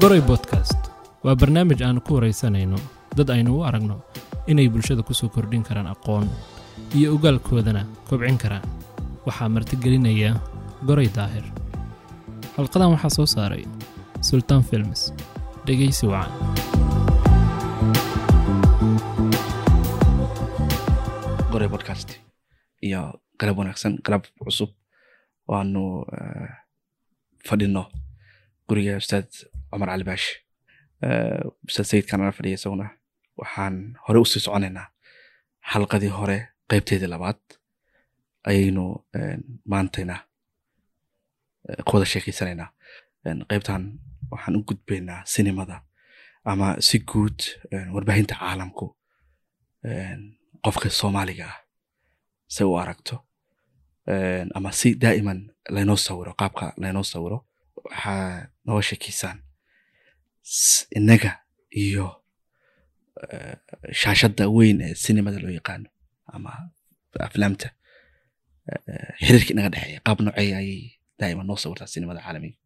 goray podcast. Waa barnaamij aanu ku waraysanayno dad aynu u aragno inay bulshada ku soo kordhin karaan aqoon iyo ogaalkoodana kobcin karaan. Waxaa martigelinaya goray daahir. Xalqadan waxaa soo saaray sultaan films. Dhegaysi wacan. Goray podcast iyo qalab wanaagsan qalab cusub. Waanu fadhino guriga ustaad cumar cali baashi ustaad sayidkan ana fadhiya isaguna. Waxaan hore u sii soconaynaa xalqadii hore qeybteedii labaad ayaynu maantayna ku wada sheekeysanaynaa qeybtan waxaan u gudbaynaa sinimada ama si guud warbaahinta caalamku qofka soomaaliga ah se u aragto. Ama si daa'iman laynoo sawiro qaabka laynoo sawiro waxaa nooga sheekeysaan innaga iyo shaashadda weyn ee sinimada loo yaqaano ama aflaamta xiriirka inaga dhexeeya qaab noocey ayay daa'iman noo sawirtaa sinimada caalamiga?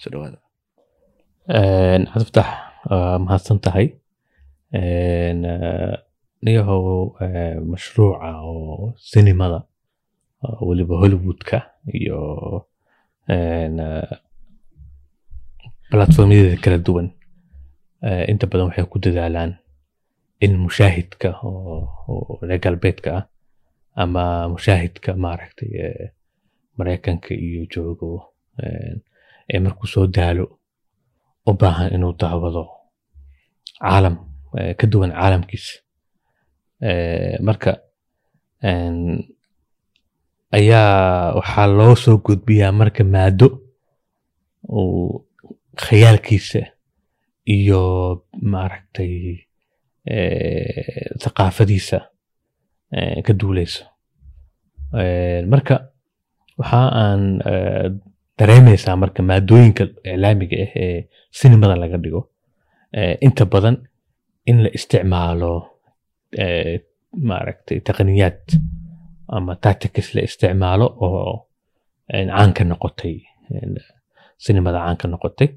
Soo dhawaada. Cabdifatax mahadsan tahay. Niyahow mashruuca oo sinimada weliba hollywoodka iyo platformyadeeda kala duwan. Inta badan waxay ku dadaalaan in mushaahidka oo reer galbeedka ah ama mushaahidka maaragtay maraykanka iyo joogo ee markuu soo daalo u baahan inuu daawado caalam ka duwan caalamkiisa marka ayaa waxaa loo soo gudbiyaa marka maado khayaalkiisa iyo maaragtay thaqaafadiisa ka duuleyso marka waxa aan dareemeysaa marka maadooyinka iclaamiga ah ee sinimada laga dhigo inta badan in la isticmaalo maaragtay taqniyaad ama tactics la isticmaalo oo caan ka noqotay sinimada caan ka noqotay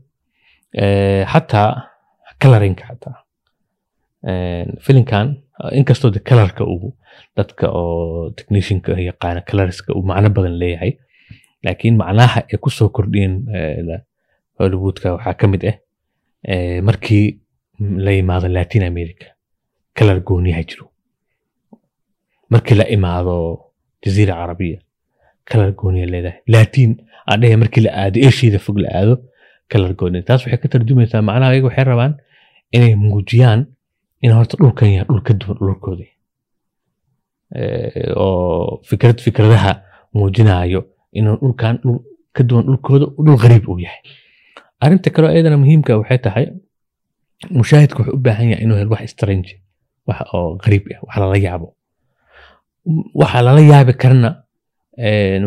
xataa colorinka xataa filinkan inkastoo de colorka uu dadka oo technicianka yaqaana colorska uu macno badan leeyahay laakiin macnaha ay ku soo kordhiyeen hollywoodka waxaa ka mid ah markii la yimaado latin america color gooniyaha jiro markii la imaado jaziira carabiya kalar gooniya leedahay. Latin adhehe markii la aado eshiida fog la aado kalar gooniya taas waxay ka tarjumaysaa macnaha ayaga waxay rabaan inay muujiyaan in horta dhulkan yahay dhul ka duwan dhulkoodii. Oo fikrad fikradaha muujinayo inuu dhulkan dhul ka duwan dhulkooda dhul qariib uu yahay. Arrinta kaleo ayadana muhiimka waxay tahay mushaahidku wuxuu u baahan yahay inuu helo wax strange wax oo qariib ah wax lala yaabo. Waxa lala yaabi karna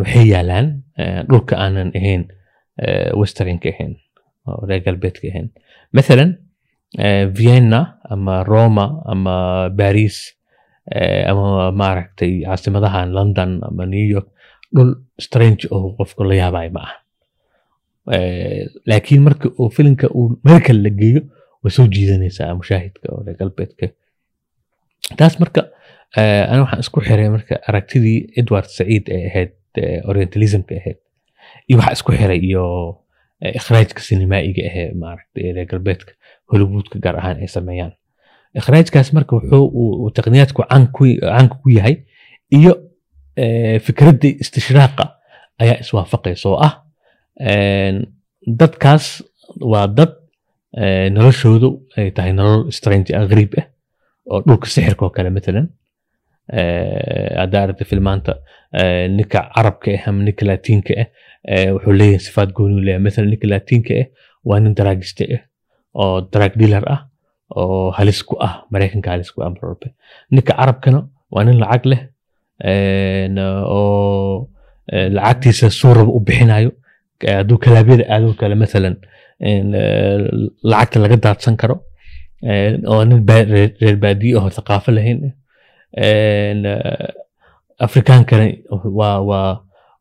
waxay yaalaan dhulka aanan ahayn westernka ahayn reer galbeedka ahayn. Mathalan vienna ama roma ama baris ama maaragtay caasimadahan london ama new york dhul strange oo qofku la yaabayo ma aha. Laakiin marka uu filinka uu meel kale la geeyo way soo jiidanaysaa mushaahidka oo reer galbeedka. Taas marka ana waxaan isku xiray marka aragtidii edward saciid ee ahayd orientalismka ahayd. Iyo ikhraajka sinimaa'iga ahee maaragtay galbeedka hollywoodka gaar ahaan ay sameeyaan. Ikhraajkaas marka wuxuu taqniyaadku caanka ku yahay iyo fikradda istishraaqa ayaa iswaafaqaysa oo ah dadkaas waa dad noloshoodu ay tahay nolol strange ah qariib ah oo dhulka sixirka oo kale matalan haddaa aragta filmaanta ninka carabka ah ama ninka latiinka ah wuxuu leeyahay sifaad gooni leeyahay. Mathalan ninka latiinka ah waa nin daraagiste ah oo daraag dealer ah oo halis ku ah maraykanka halis ku ah marwalba ninka carabkana waa nin lacag leh oo lacagtiisa suuraba u bixinayo hadduu kalaabyada aado kale mathalan lacagta laga daadsan karo oo nin reer baadiye oo thaqaafo lahayn afrikaankana waa waa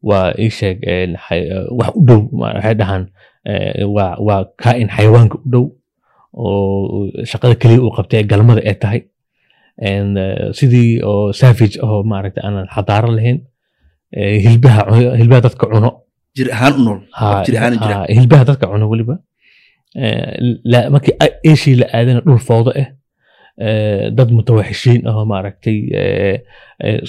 waa ii sheeg een, xay- wax u dhow waxay dhahaan eh, waa kaain xayawaanka u dhow oo shaqada keliya uu qabtay ee galmada ay tahay. Eh, sidii oo savage oo maaragta aanan xadaaro lahayn eh, hilbaha hilbaha dadka cuno. Jir ahaan u nool. Ha, jir ahaan jira. ha, hilbaha dadka cuno weliba Eh, markii eeshii la aadana dhul foodo ah eh, dad mutawaxishiin ahoo maaragtay eh, eh,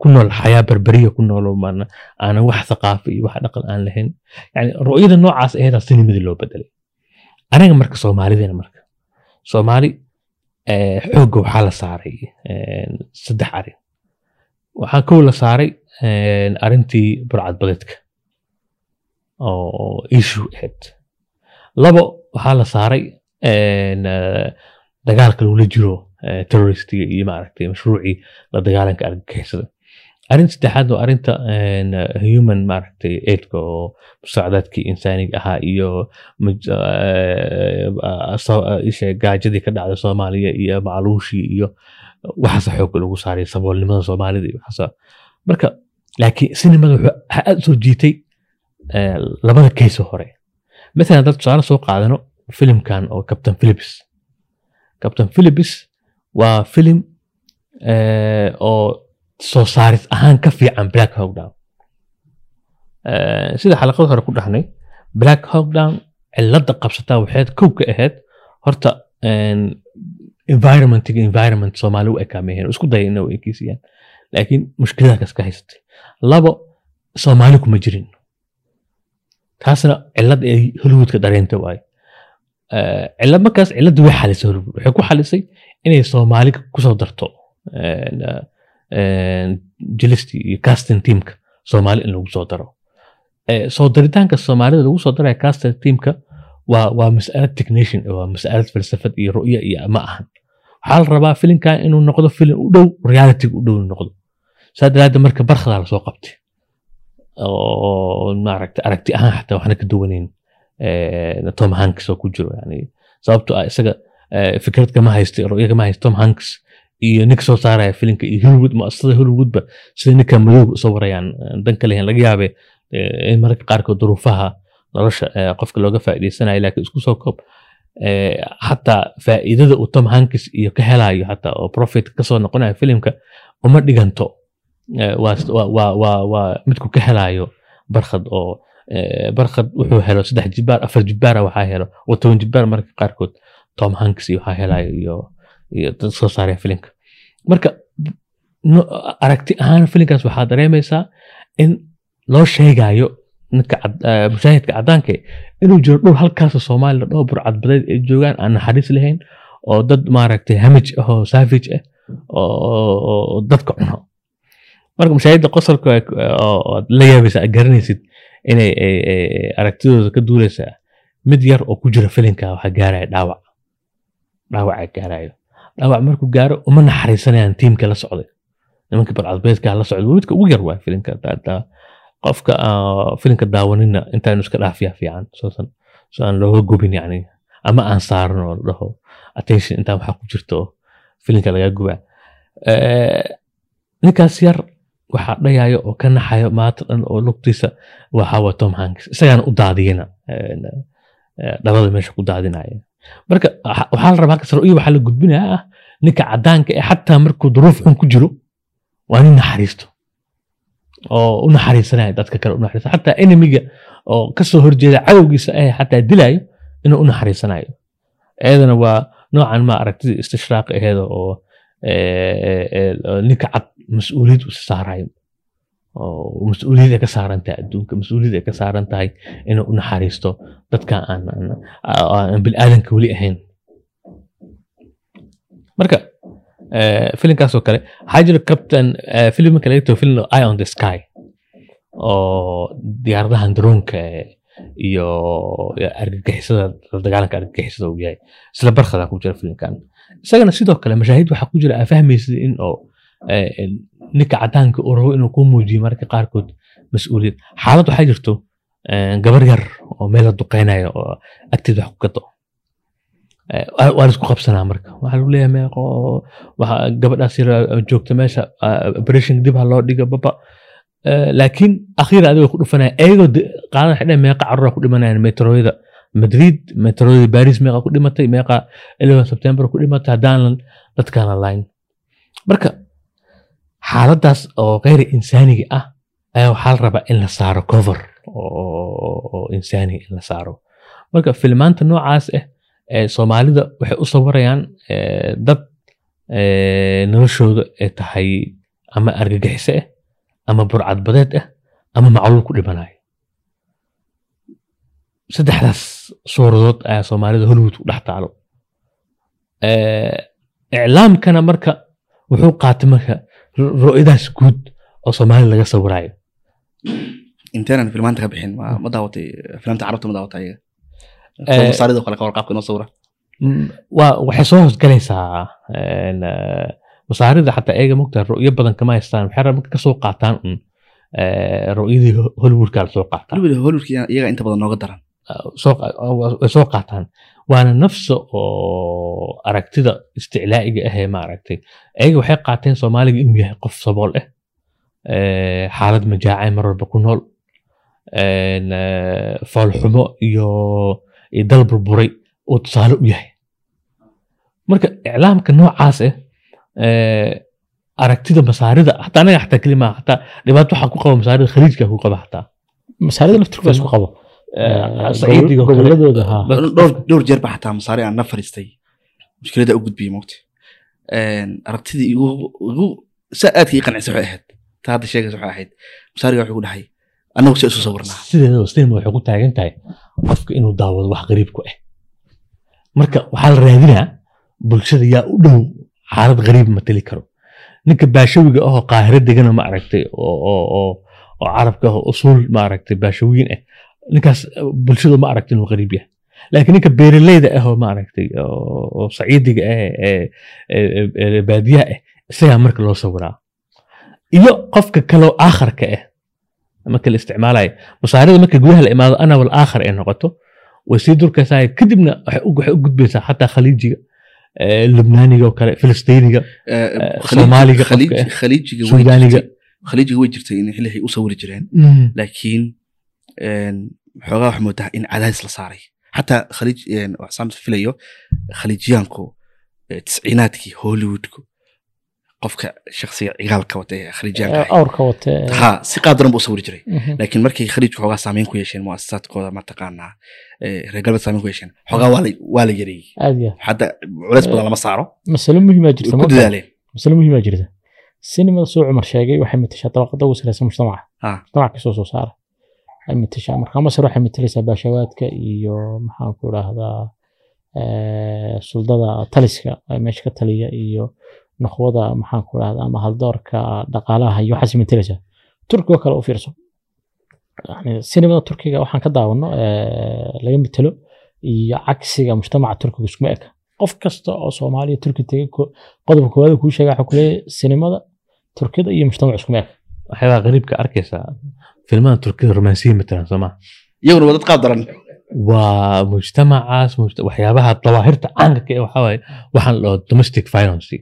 ku nool xayaa berberiya ku nool oo maana aanan wax thaqaafa iyo wax dhaqan aan lahayn. Yani ru'yada noocaas aheedaa sinimadii loo bedelay aniga marka soomaalideena marka soomaali eh, xoogga waxaa la saaray saddex arrin waxaa kow la saaray arintii burcadbadeedka oo issue ahayd labo waxaa la saaray dagaalka loola jiro eh, terroristiga iyo maaragtay mashruucii la dagaalanka argagixisada. Arrin saddexaad oo arrinta human maaragtay aidka oo musaacadaadkii insaaniga ahaa iyo eh, eh, gaajadii ka dhacday soomaaliya iyo macluushii iyo waxaasa xoogga lagu saaray saboolnimada soomaalida iyo waxaasa marka laakiin sinimada wuxuu aad soo jiitay labada kayso hore. Maalan dad tusaale soo qaadano filimkan oo captain philips captain philips waa filim eh, oo soo saaris ahaan ka fiican black hawk down. Eh, sida xalaqada hore ku dhahnay black hawk down cilada qabsataa waxayd kow ka ahayd horta en, environmentiga environment soomaali u ekaamehen isku daya inay ekeysiyaan laakiin mushkiladaas ka haysatay. Labo soomaali kuma jirin. Taasna cilad ay hollywoodka dareenta waayo. Eh, cilad markaas cilada way xalisay. Waxay ku xalisay inay soomaali ku soo darto eh, en, jilistii iyo casting teamka soomaali in lagu soo daro. Eh, soo daritaanka soomaalida lagu soo daraya casting teamka waa waa mas'alad technician waa mas'alad falsafad iyo ru'ya iyo ma ahan. Waxaa la rabaa filimkan inuu noqdo filim u dhow reality u dhow noqdo. Saa daraaddeed marka barkhadaa la soo qabtay. Oo maaragta aragti ahaan xataa waxna ka duwanayn. eh, tom hanks oo ku jiro yani sababto ah isaga eh, fikrad kama haysto ru'ya kama haysto tom hanks iyo ninka soo saaraya filimka iyo hollywood muasasada hollywoodba sida ninka madowga u soo warayaan eh, dan kale laga yaabe eh, in mararka qaarkood duruufaha nolosha eh, qofka looga faa'iidaysanayo laakiin isku soo koob eh, xataa faa'iidada uu tom hanks iyo ka helayo xataa oo profit ka soo noqonayo filimka uma dhiganto Eh, waa midku ka helayo barkhad oo eh, barkhad wuxuu helo saddex jibaar afar jibaara waxaa helo oo toban jibaar marka qaarkood tom hanks waxaa helayo iyo iyo dad soo saareen filimka. Marka aragti ahaan filimkaas waxaa dareemaysaa in loo sheegayo eh, mushaahidka caddaanka eh, inuu jiro dhul halkaasoo soomaaliya dhowr burcadbadeed ay joogaan aan naxariis lahayn oo dad maaragtay hamij ah oo savage ah oo- dadka cuno marka mushaahidda qosolka aad la yaabaysa garanaysid inay ay- ay- ay aragtidooda ka duuleysaa mid yar oo ku jira filimka waxaa gaaraya dhaawac. Dhaawacaa gaarayo dhaawac markuu gaaro uma naxariisanayaan tiimka la socday. Nimankii barcadbeedka la socday. Midka ugu yar waa da- qofka filimka daawanina intaanu iska dhaafiya fiican so aan looga gubin yani ama aan saaran oo dhaho. Attention intaan waxaa ku jirto filimka laga gubaa. Ninkaas yar waxaa dhayayo oo ka naxayo maanta dhan oo lugtiisa waxaa waa tom hanks. Isagaana u daadiyana eh, dhalada meesha ku daadinaya. Marka waxa- waxaa la rabaa ru'yo waxaa la gudbinaya ah ninka caddaanka ee xataa markuu duruuf xun ku jiro waa nin naxariisto. Oo u naxariisanaya dadka kale u xataa enemiga oo ka soo horjeeda cadowgiisa eh xataa dilayo inuu u naxariisanayo. Iyadana waa noocan ma aragtida istishraaq aheeda oo eh, eh, ninka cad mas'uuliyad u saarayo oo mas'uuliyad ay ka saaran tahay adduunka mas'uuliyad ay ka saaran tahay inuu u naxariisto dadka aan bilaadanka weli ahayn marka filimkaasoo kale waxaa jira captain eh, filimka laga tago film eye on the sky. oo diyaaradahan daroonka iyo argagixisada la dagaalanka argagixisada uu yahay isla barkhadaa ku jira filimkan isagana sidoo kale mashaahid waxaa ku jira aa fahmaysid in oo ninka cadaanka uu rabo inuu kuu muujiyo mararka qaarkood mas'uuliyad. Xaalad waxaa jirto gabar yar oo meel la duqeynayo oo agteed wax ku gato. Eh, waa waa la isku qabsanaa marka. Waxaa lagu leeyahay meeqo gabadhaas yar joogta meesha operation dib loo dhigo baba laakiin akhiira adiga ku dhufanaya ayagoo qaadan xidhe meeqa carruura ku dhimanayaan metroyada madrid metroyada baris meeqa ku dhimatay meeqa 11 september ku dhimatay haddaanan dadkaana layn marka xaaladaas oo gayri insaaniga ah ayaa waxaa la rabaa in la saaro cover. Oo- oo oo insaani in la saaro. Marka filmaanta noocaas ah ee soomaalida waxay u sawirayaan eh, dad eh, noloshooda ay tahay ama argagixiso ah ama burcadbadeed ah ama macluul ku dhimanayo saddexdaas suuradood ayaa soomaalida hollywood ku dhex taalo. Eh, iclaamkana marka wuxuu qaatay marka ru- ru'yadaas guud oo soomaalida laga sawirayo. Inteenan filmaanta ka bixin? Ma daawatay filimta carabta ma daawatay? Ayaga Eh, masaarida kale ka war qaabka inoo sawira. Mm, waxay soo hoosgalaysaa eh, masaarida xataa eega mogtaa ru'yo badan kama haystaan. Waxay marka ka soo qaataan un eh, ru'yadii Ho- hollywoodka soo qaataan. Weliba hollywoodka iyaga inta badan nooga daran. Soo qa- way soo qaataan waana nafsa oo aragtida isticlaa'iga ah ee maaragtay. Ayaga waxay qaateen soomaaliga inuu yahay qof sabool ah xaalad majaacay mar walba ku nool foolxumo iyo dal burburay uu tusaale u yahay. Marka iclaamka noocaas ah eh, aragtida masaarida hataa anaga xataa kelima hataa dhibaato waxaa ku qaba masaarida khaliijka ku qaba hataa. Masaarida laftirkooda. Isku qabo Eh, dhowr jeer ba xataa masaari aan na fariistay. Mushkilada u gudbiyey mogta aragtidii igu saa aadka ii qancisay waxay ahayd. Taa hadda sheegaysa waxay ahayd. Masaariga wuxuu dhahay annagu si isu sawirnaa sideedaba sinima waxay ku taagan tahay qofka inuu daawado wax qariib ku ah marka waxaa la raadinaa bulshada yaa u dhow xaalad qariib mateli karo. Ninka baashawiga ahoo qaahiro degana ma aragtay oo oo oo oo carabka ah oo usuul ma aragtay baashawiyin ah ninkaas eh, bulshadu ma aragtay inuu qariib yahay. Laakiin ninka beeraleyda ah oo ma aragtay oo saciidiga ah ee baadiyaha ah isagaa marka loo sawiraa iyo qofka kaloo aakharka ah marka la isticmaalayo masaarida marka gudaha la imaado ana wal aakhar ay noqoto way sii durkaysaa kadibna waxay u gudbaysaa xataa khaliijiga eh, lubnaaniga oo kale filistiiniga Soomaaliga ah. khaliijiga way jirtay in xillihay u sawiri jireen laakiin een, xoogaa waxaa moodaa in cadaadis la saaray xataa khaliij een, waxaan filayo khaliijiyaanku tisciinaadkii hollywoodku qofka shakhsiga cigaalka wata ee khaliijiyaanka ahay. awrka wate ha si qaadaran buu sawiri jiray laakiin markay khaliijku xoogaa saameyn ku yeesheen muasasaadkooda mataqaanaa reer galbeed saameyn ku yeesheen xoogaa waa la- yareeyey hadda culays badan lama saaro masalo muhiimaa way jirta ku dadaaleen masalo muhiimaa jirta sinimada soo cumar sheegay waxay matashaa dabaqada ugu sareysa mujtamaca mujtamaca ka soo soo saara ay matashaa marka masar waxay matalaysaa baashawaadka iyo maxaan ku idhaahdaa eh, suldada taliska ee meesha ka taliya iyo noqwada maxaan ku idhahdaa ama haldoorka dhaqaalaha iyo waxaas matalaysaa turkiga kale u fiirso. Sinimada turkiga waxaan ka daawano eh, laga matalo iyo cagsiga mujtamaca turkiga iskuma eka. Qof kasta oo soomaaliya turki tegay qodobka koowaad kuu sheega waxaa kuleeyahay sinimada turkida iyo mujtamac iskuma eka. Waxyaabaa qariibka arkaysaa filmada turkida romansiya matalan soo maa iyaguna waa dad qaab daran waa mujtamacaas mujta- waxyaabaha dawaahirta caanka ka eh waxaa waaye waxaan dhaho domestic violence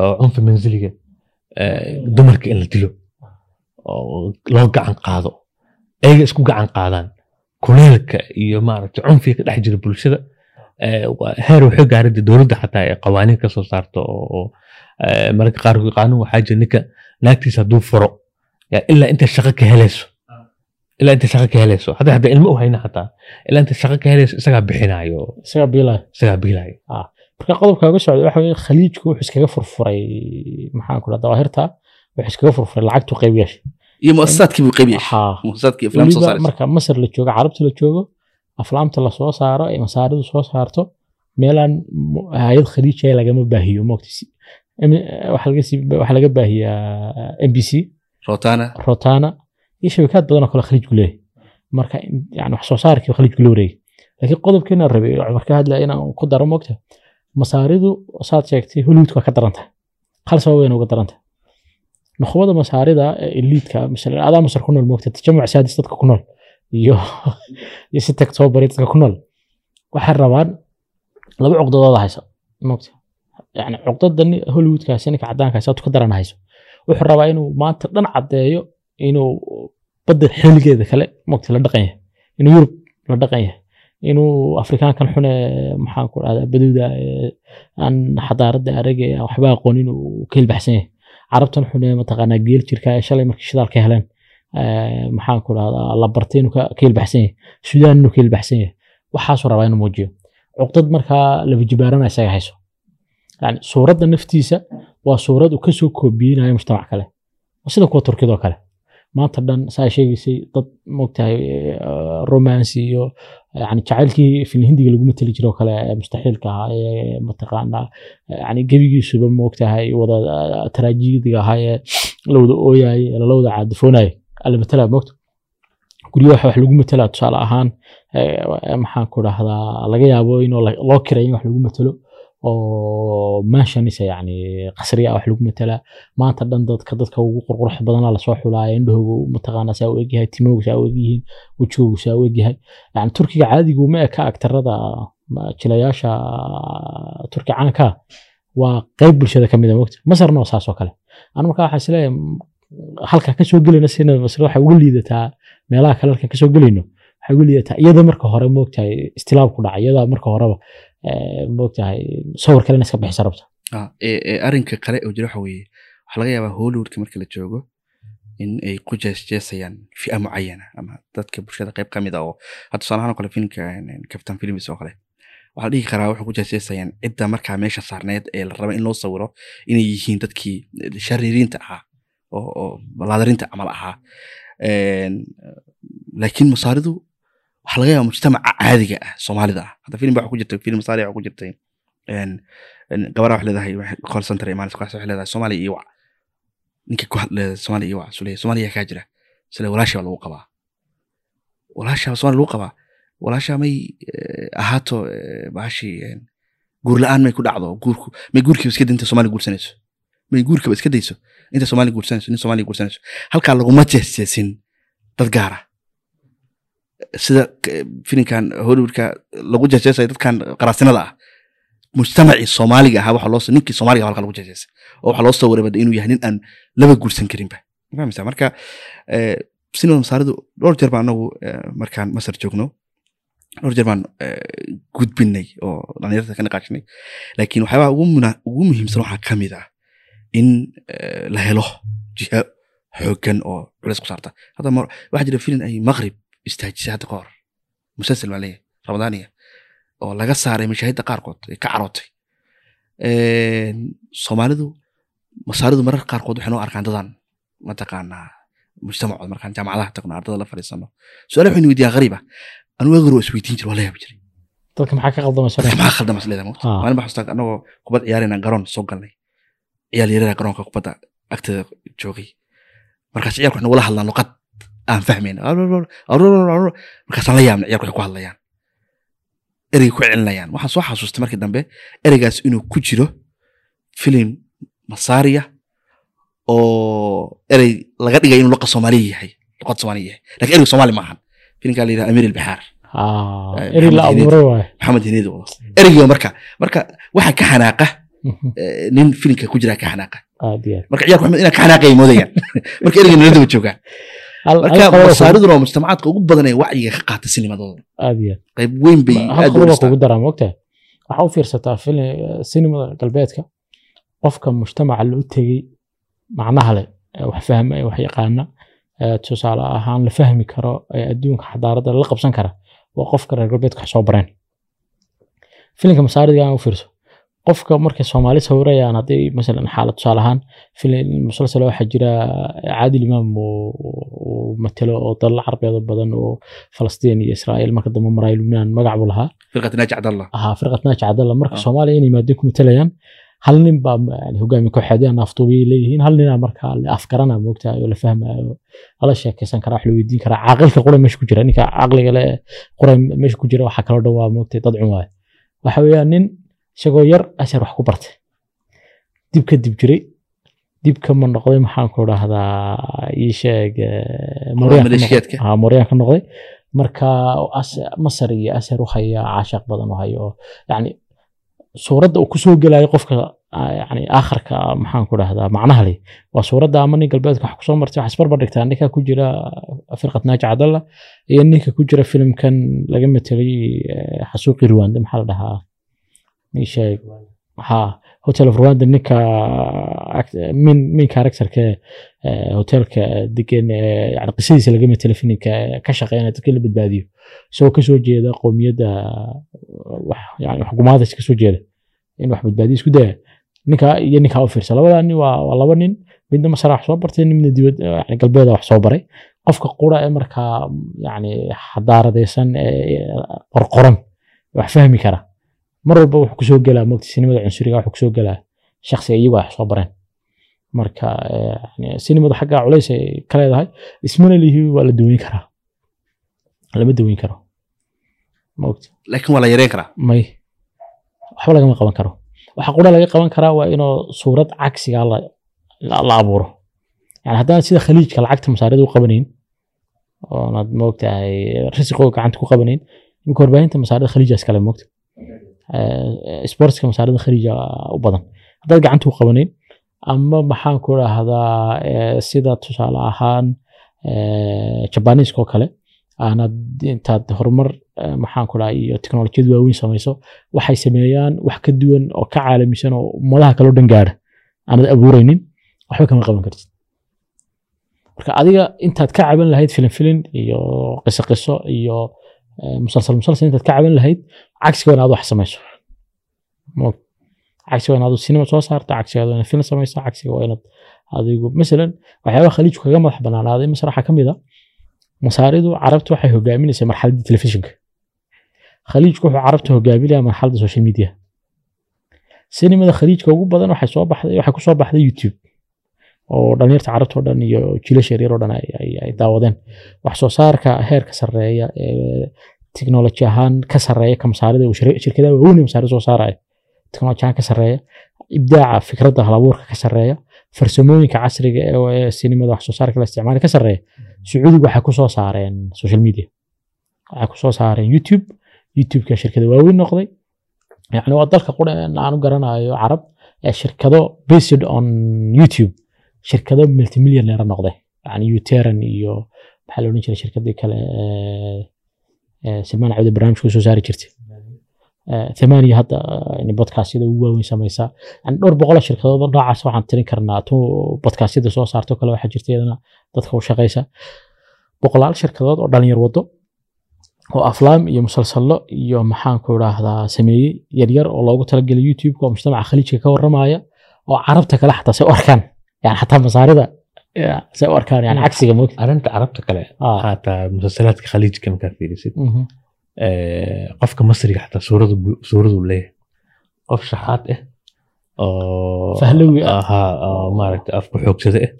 oo cunfi manziliga eh, dumarka in la dilo oo loo gacan qaado ayaga isku gacan qaadaan kuleelka iyo maaragtay cunfiga ka dhex jira bulshada heer waxay gaarida dowladda xataa ay qawaaniin ka soo saarto oo oo, mararka qaarkood qaanuun waxaa jira ninka naagtiisa hadduu furo yaa ilaa inta shaqo ka helayso ilaa inta shaqo ka helayso hadda hadda ilmo u hayna xataa ilaa inta shaqo ka helayso isagaa bixinayo isagaa biilaya isagaa biilayo marka qodobka uga socda waxa weye khaliijku wuxuu iskaga furfuray maxaan ku dhaha dawaahirta wuxuu iskaga furfuray lacagtu qayb yeeshay iyo muasasaadkii buu soo saaraysa marka masar la joogo carabta la joogo aflaamta la soo saaro ay masaaridu soo saarto meelaan hayad khaliija lagama baahiyo moogta si- em- waxaa laga sii- waxaa laga baahiyaa m b c rotana? Iyo shabakaad badan oo kale khaliijku leeyahay. Marka wax soo saarkii khaliijku la wareegay. Laakiin qodobkeena rabay cumar ka hadlaya inaan ku daro moogta masaaridu saad sheegtay hollywoodka waa ka daran tahay. Hal sabab uga daran tahay. Nukhbada masaarida ee masalan adaa masar ku nool moogta tajamuc saadis dadka ku nool iyo si bari dadka ku nool waxay rabaan laba cuqdadooda hayso moogta yani cuqdada ni- hollywoodkaasi ninka cadaankaasi aad ka daran hayso wuxuu rabaa inuu maanta dhan caddeeyo inuu badda xiligeeda kale mogta la dhaqan yahay inuu yurub la dhaqan yahay inuu afrikaankan xune maxaan ku dhahdaa baduuda aan xadaaradda aan waxba aqoonin uu ka hilbaxsan yahay. Carabtan xune mataqaanaa geel jirka ee shalay markii shidaal ka heleen ee, maxaan ku dhahdaa la bartay inuu ka hilbaxsan yahay sudaan inuu ka hilbaxsan yahay. Waxaasuu rabaa inuu muujiyo. Cuqdad markaa laba jibaarana isaga hayso. Yani suuradda naftiisa waa suurad uu ka soo koobiyeynayo mujtamac kale. Sida kuwa turkida oo kale. Maanta dhan saa sheegaysay dad mogtahay romance iyo yani jacaylkii filhindiga lagu mateli jiro kale ee mustaxiilka ahaa ee mataqaanaa yani gebigiisuba mogtahay wada taraajidiga ahaa ee la wada ooyayay lala wada caadifoonayay matala mogta guryo wax lagu matela tusaale ahaan maxaan ku dhahdaa laga yaabo in loo kiray in wax lagu matelo oo maashanisa yani qasriya wax lagu matela maanta dhan dadka dadka ugu qurqurux badana la soo xulaaya indhahoogu mataqaana saa u egyahay timoogu saa u egyihiin wejigoogu saa u egyahay yani turkiga caadigu ma eka agtarada jilayaasha turki caanka waa qeyb bulshada ka mid a mogta masarna waa saas oo kale. Anu markaa waxaa is leeyahay m- halka ka soo gelayna sina masar waxay uga liidataa meelaha kale halka ka soo gelayno waxay uga liidataa iyada marka hore moogtahay istilaab ku dhacay iyada marka horeba moogtahay sawir kalena iska bixisa rabta. Ah, ee arrinka kale oo jira waxa waxaa laga yaabaa hollywoodka marka la joogo in ay ku jeesjeesayaan fi'a mucayana ama dadka bulshada qayb ka mid a oo hadda tusaale ahaan oo kale filimka captain films oo kale. Waxaa la dhihi karaa waxay ku jeesjeesayaan cidda markaa meesha saarneed ee la raba in loo sawiro inay yihiin dadkii shaririinta ahaa oo laadarinta camal ahaa. Laakiin masaaridu waxaa laga yaabaa mujtamaca caadiga ah soomaalida ah. Hadda filim waxaa ku jirta filim masaari waxaa ku jirtay. Gabadha wax leedahay call center imaan waxay leedahay. Soomaaliya iyo ninka ku hadleeda soomaaliya iyo sule. Soomaaliya kaa jira. Sule walaasha baa lagu qabaa. Walaasha soomaaliya lagu qabaa. Walaasha may eh, ahaato eh, bahashi guur la'aan may ku dhacdo. Guurku may guurkiiba iska dinta soomaaliya guursanayso. May guurkiiba iska dayso. Inta soomaaliya guursanayso nin soomaaliya guursanayso. Halkaa laguma jeesjeesin dad gaara sida k- filimkan hollywoodka lagu jeesjeesayo dadkan qaraasinada ah. Mujtamacii soomaaliga ahaa waxa loo ninkii soomaaliga ahaa halka lagu jeesjeesay oo waxaa loo soo wareebada inuu yahay nin aan laba guursan karinba Ma fahmaysaa marka eh, sinima masaaridu dhowr jeer baan anagu eh, markaan masar joogno. Dhowr jeer baan eh, gudbinay oo dhalinyarta ka niqaashnay laakiin waxyaabaha ugu muhiimsan waxaa ka mid ah in eh, la helo jiha xooggan oo culeys ku saarta. Hadda waxaa jira filin ay maqrib istaajisay hadda ka hor musalsel baa leeyahay ramadaaniya oo laga saaray mashaahidda qaarkood ee ka carootay. Soomaalidu masaaridu mararka qaarkood waxay noo arkaan dadan mataqaanaa mujtamacood markaan jaamacadaha tagno ardada la fadhiisano. Su'aala waxaynu weydiyaa qariiba anu eegor waa isweydiin jir waa la yaabi jiray. Dadka maxaa ka qaldamaysa dadka maxaa khaldamas leedahay Ah. maalin baa xustaa anagoo kubad ciyaarayna garoon soo galnay. Ciyaal yarada garoonka kubadda agteeda joogay. Markaas ciyaalku waxay nagula hadlaan luqad aan fahmayna markaasaan la yaabna ciyaalku waxay ku hadlayaan. Erey ku celinayaan waxaan soo xasuustay markii dambe ereygaas inuu ku jiro filim masaariya oo erey laga dhigay inuu luqa soomaaliya yahay luqad soomaaliya yahay. Lakin ereyga soomaali maahan filimkaa la yidhaha amiir la Maxamed hineedi ereygiiba marka marka waxaa ka xanaaqa eh, nin filimka ku jira ka xanaaqa. Marka ciyaalku maxamed inaa ka xanaaqaya moodayaan. Marka ereyga nala daba hal marka masaariduna waa mujtamacaadka ugu badan ee wacyiga ka qaata sinimadooda qayb weyn bay kugu daraa mogtahay waxaa u fiirsataa filim sinimada galbeedka qofka mujtamaca u tegey macnaha leh ee wax fahma ee wax yaqaana tusaale ahaan la fahmi karo ee adduunka xadaaradda la qabsan kara waa qofka reer galbeedka wax soo bareen. Filimka masaaridiga aan u fiirso qofka markay soomaali sawirayaan haddii masalan xaalad tusaale ahaan musalsal waxaa jira caadil imaam uu matelo oo dalal carbeed oo badan oo falastiin iyo israa'iil marka dambe maraya lubnaan magac buu lahaa. Firqat naaji cabdallah. Ahaa firqat naaji cabdalla marka Ah. soomaaliya inay maadin ku matalayaan hal nin baa hogaami kooxeedyaha naaftuubiyay leeyihiin. Hal ninaa marka la afgarana moogtahay oo la fahmayo lala sheekeysan karaa wax la weydiin karaa. Caaqilka qura meesha ku jira. Ninka caqliga le qura meesha ku jira waxaa kaloo dhan waa moogtay dad cun waaye. Waxa weeyaan nin isagoo yar ashar wax ku bartay. Dib ka dib jiray dib kama noqday maxaan ku dhahdaa ii sheeg eh, Mooriyaan ka noqday. Ah, marka as- masar iyo ashar u haya caashaq badan u hayo. Oo yani suuradda uu ku soo gelayo qofka ah, yani aakharka maxaan ku dhahdaa macnaha leh waa suuradda ama nin galbeedka wax ku soo martay wax isbarbar dhigtaa. Ninka ku jira firqat naaji cabdalla iyo ninka ku jira filimkan laga metelay eh, xasuuqi rwanda maxaa la dhahaa ii sheeg. Ha hotel of rwanda ninka min min characterka eh, hotelka degan eh, yani qisadiisa filimka eh, ka shaqeynaya dadka la badbaadiyo. Isagoo ka soo jeeda qowmiyadda yani xukuumaddas ka soo jeeda in wax badbaadiyo isku daya. Ninka iyo ninkaa u fiirsa labada nin waa laba nin. Midna masar wax soo bartay midna dibad yani galbeeda wax soo baray. Qofka qura ee markaa yani xadaaradaysan qorqoran wax fahmi kara mar walba wuxuu ku soo gelaa mogta sinimada cunsuriga wuxuu ku soo gelaa shakhsiga iyagu wax soo bareen. Marka eh, sinimada xagga culays ay ka leedahay ismana lihi waa la daweyn karaa. Lama daweyn karo. Laakiin waa la yareyn karaa? May. Waxba lagama qaban karo. Waxa qura laga qaban karaa waa inuu suurad cagsiga la, abuuro. Yani haddaan sida khaliijka lacagta masaarida u qabanayn oonaad moogtahay risiqooga gacanta ku qabanayn imika warbaahinta masaarida khaliijaas kale moogta sportska masaarida khaliija u badan. Haddaad gacanta ku qabanayn ama maxaan ku dhahdaa eh, sida tusaale ahaan eh, jabaniiska oo kale aanad intaad horumar eh, maxaan ku dhaha iyo teknolojiyad waaweyn samayso waxay sameeyaan wax ka duwan oo ka caalamisan oo ummadaha kaloo dhan gaara aanad abuureynin waxba kama qaban kartid. Marka adiga intaad ka caban lahayd filim filin iyo qiso qiso iyo musalsal musalsal intaad ka caban lahayd cagsiga waa inaad wax samayso. Cagsiga waa inaad sinima soo saarto cagsiga waa inaad film samayso cagsiga waa inaad adigu masalan waxyaabaha khaliijku kaga madax banaanaaday. Masar waxaa ka mid a masaaridu carabtu waxay hogaaminaysay marxaladii telefishinka. Khaliijku wuxuu carabta hogaaminaya marxaladda social media. Sinimada khaliijka ugu badan waxay soo baxday waxay ku baxday youtube oo dhalinyarta carabta dhan iyo jiilasha yaryar oo dhan ay, daawadeen. Wax soo saarka heerka sarreeya ee teknoloji ahaan ka sarreeya ka masaarida uu shir- shirkadaha waaweyn masaarida soo saaraya teknoloji ahaan ka sarreeya ibdaaca fikradda halabuurka ka sarreeya farsamooyinka casriga ee sinimada wax soo saarka la isticmaala ka sarreeya sacuudiga waxay ku saareen social media waxay ku saareen youtube youtubeka shirkada waaweyn noqday. Yani waa dalka qura aan u garanayo carab ee shirkado based on youtube shirkado multimillionaire noqday. Yani uteran iyo maxaa la odhan jiray shirkadii kale ee, ee salmaan cabdi barnaamijka u soo saari jirtay. Eh, thamaniya hadda eh, podcastyada ugu waaweyn samaysaa yani dhowr boqol shirkadood oo noocaas waxaan tirin karnaa. Tu podcastyada soo saarto kale waxaa jirta iyadana dadka u shaqaysa boqolaal shirkadood oo dhalinyar wado oo aflaam iyo musalsallo iyo maxaan ku idhaahdaa sameeyey yaryar oo loogu talagelay youtube-ka oo mujtamaca khaliijka ka warramaya oo carabta kale xataa say u arkaan yani xataa masaarida say u arkaan yani cagsiga moogta arrinta carabta kale xataa musalsalaadka khaliijka markaa fiirisid qofka masriga xataa suuradu leeyahay qof shaxaad ah oo Fahlawi ah. oo maaragta afku xoogsada ah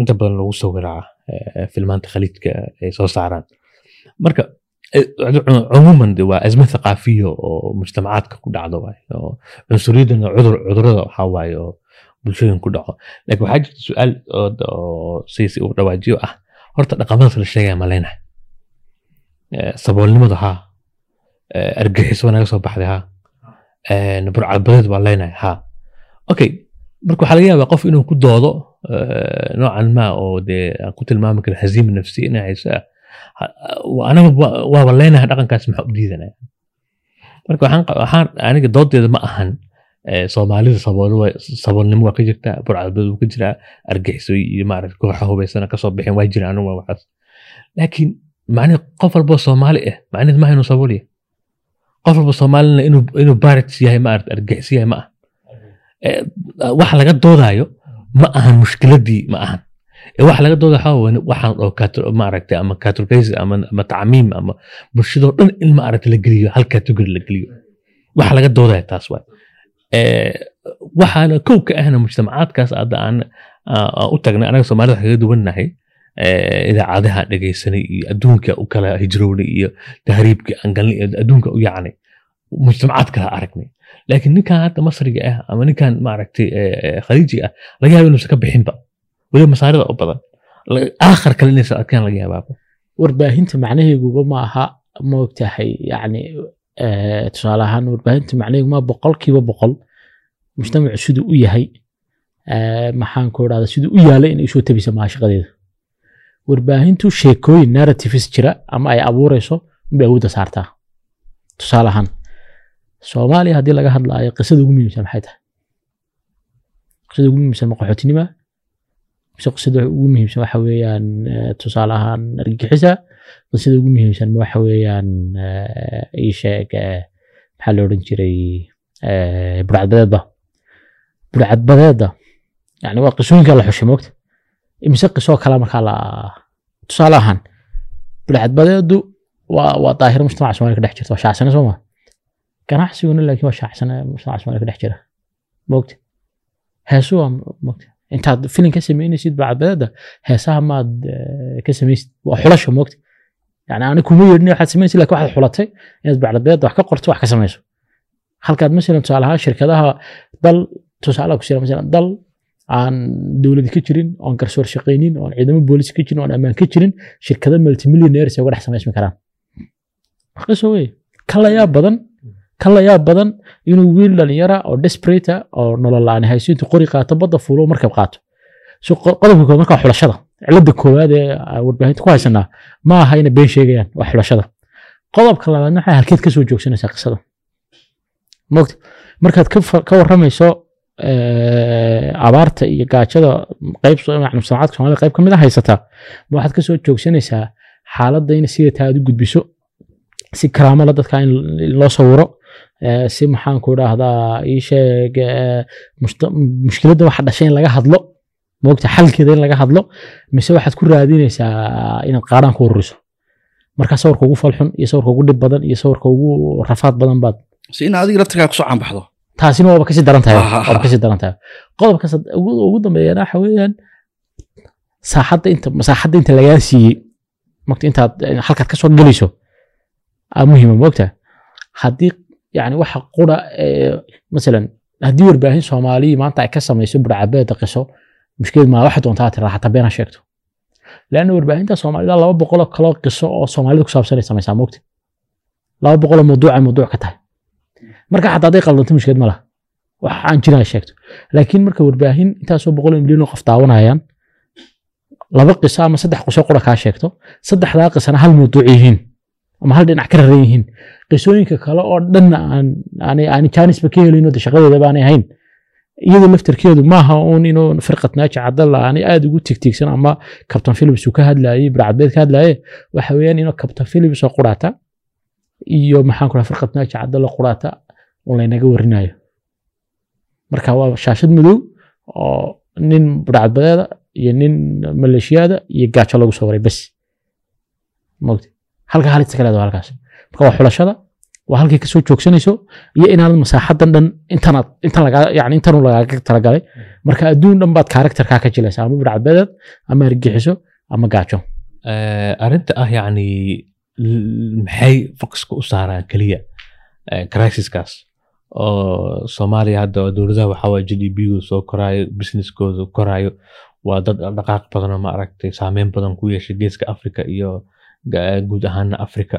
inta badan lagu eh, filmaanta khaliijka ay soo saaraan marka cumuuman waa azma thaqaafiya oo mujtamacaadka ku dhacdo waay cunsuriyadana cudur cudurrada waxaa waaye oo bulshooyin ku dhaco. Laakiin waxaa jirta su'aal siisi uu dhawaajiyo ah. Horta dhaqamadaas la sheegaya maleyna saboolnimadu haa. Argixis waa naga soo baxday haa. En, burcadbadeed waa leenahay haa. Okay marka waxaa laga yaabaa qof inuu ku doodo noocan ma oo dee ku tilmaami karo haziima nafsiya inay hayso ah. Anaga wa- waaba leenahay dhaqankaas maxaa u diidanaya marka waxaan aniga doodeeda ma ahan soomaalida saboolnimo waa ka jirtaa burcadbadeed waa ka jiraa argixiso iyo maaragta kooxa hubaysana ka soo bixin waa jiraan anigu waa waxaas laakiin macnaheed qof walboo soomaali ah macnaheed maaha inuu sabool yahay qof walba soomaalina inuu barits yahay maaragta argixis yahay ma aha Eh, waxa laga doodayo ma ahan mushkiladii ma ahan. Eh, waxa laga doodayo waxaa waxaan oo maaragtay ama categories ama tacmiim ama bulshadoo dhan in maaragta la geliyo hal category la geliyo. Waxa laga doodaya taas waay Eh, waxaana kow ka ahna mujtamacaadkaas hadda aan aan u tagnay anaga soomaalida waxaa kaga duwannahay eh, idaacadaha dhegaysanay iyo adduunka u kala hijrownay iyo tahriibka aan galnay iyo adduunka u yacnay. Mujtamacaad kala aragnay. Laakiin ninkan hadda masriga ah ama ninkan maaragtay eh, eh, khaliiji ah laga yaaba inuusan ka bixinba. Weliba masaarida u badan. Aakhar kale inaysan arkeen laga yaabaaba warbaahinta macnaheeguba ma aha ma ogtahay yani eh, tusaale ahaan warbaahinta macnaheedu ma boqolkiiba boqol mujtamacu siduu u yahay eh, maxaan ku idhahda siduu u yaalay inay u soo tabisa maha warbaahintu sheekooyin narratives jira ama ay abuureyso unbay awoodda saartaa. Tusaale ahaan soomaaliya haddii laga hadlaayo qisada ugu muhiimsan maxay tahay? Qisada ugu muhiimsan ma qaxootinima mise qisada ugu muhiimsan waxa weeyaan tusaale ahaan argagixisa? Qisada ugu muhiimsan waxa weeyaan ii sheeg maxaa la odhan jiray burcadbadeedba burcadbadeedda yani waa qisooyinka la xushay moogta imise qisoo kale markaa la tusaale ahaan burcadbadeedu waa waa daahir mujtamaca soomaaliya ka dhex jirta waa shacsane soo ma? Ganacsiguna laakiin waa shacsane mujtamaca soomaaliya ka dhex jira moogta heesu waa moogta intaad filin ka samaynaysid burcadbadeedda heesaha maad eh, ka samaysid waa xulasho moogta yani ani kuma yeedhin waxaad samaynaysid laakiin waxaad xulatay inaad burcadbadeedda wax ka qorto wax ka samayso. Halkaad masalan tusaale ahaan shirkadaha dal tusaale ku masalan dal aan dowladi ka jirin oon garsoor shaqaynin oon ciidamo boolis ka jirin oon ammaan ka jirin shirkado multimillionaires ay dhex samaysmi karaan. Qiso wey badan ka badan inuu wiil dhalinyara oo desperate oo nolol la'aan hayso intuu qori qaato badda fuulo markab qaato. So qo- qodobka koowaad markaa xulashada. Cilada koowaad ee warbaahinta ku haysanaa ma aha inay been sheegayaan waa xulashada. Qodobka labaadna waxay halkeed ka soo joogsanaysaa qisada? Markaad ka waramayso abaarta iyo gaajada qayb mujtamacaadka soomaalida qayb ka a haysataa ma waxaad ka soo joogsanaysaa xaaladda in sida taa aad u gudbiso si karaamala dadka in loo sawiro si maxaan ku idhaahdaa ii sheeg mushta- mushkiladda waxa dhashay in laga hadlo moogta xalkeeda in laga hadlo mise waxaad ku raadinaysaa inaad qaaraan ku ururiso marka sawirka ugu falxun iyo sawirka ugu dhib badan iyo sawirka ugu rafaad badan baad si in adiga laftirkaa ku soo caanbaxdo taasina waaba ka sii daran tahay Ah, ah, waaba ah. ka sii daran tahay. Qodobka ugu dambeeyana waxa weeyaan saaxadda inta masaaxadda inta lagaa siiyey mogta intaad halkaad ka soo gelayso aa muhiima mogta haddii yani waxa qura ee, masalan haddii warbaahin soomaaliya maanta ay ka samayso burcabeeda qiso mushkilad maa waxa doontaa tiraa xataa sheegto. Leanna warbaahinta soomaalida laba boqoloo kaloo qiso oo soomaalida ku saabsan ay samaysaa mogta laba boqoloo mawduuca mawduuc ka tahay marka xataa hadday qaldanto mushkilad ma laha. Wax aan jirin sheegto. Laakiin marka warbaahin intaasoo boqol milyan oo qof daawanayaan laba qiso ama saddex qiso qura kaa sheegto saddexdaa qisana hal mawduuc yihiin ama hal dhinac ka raran yihiin. Qisooyinka kale oo dhanna aan jaanisba ka helin oo de ahayn. Iyada laftarkeedu maaha uun inuu firqat naaji cadalla aanay aada ugu tigtigsan ama captain philips uu ka hadlaayey burcadbeed ka hadlaaye waxa weeyaan inuu captain philips oo quraata iyo maxaan ku dhaha firqat naaji cadalla un laynaga warinayo marka waa shaashad madow oo nin burcadbadeeda iyo nin maleeshiyaada iyo gaajo lagu soo waray bes. Mogta halka halista kaleeda waa halkaas marka waa xulashada waa halkay ka soo joogsanayso iyo inaanad masaaxadan dhan intanaad intan lagaa intanu lagaaga talagalay marka adduun dhan baad karakterkaa ka jilaysa ama burcadbadeed ama argixiso ama gaajo Eh, arrinta ah yacni maxay focuska u saaraan keliya eh, crisiskaas oo soomaaliya hadda dowladaha waxaa waye g d p-gu soo koraayo businesskooda koraayo waa dad dhaqaaq badan oo maaragtay saameyn badan ku yeeshay geeska africa iyo guud ahaana africa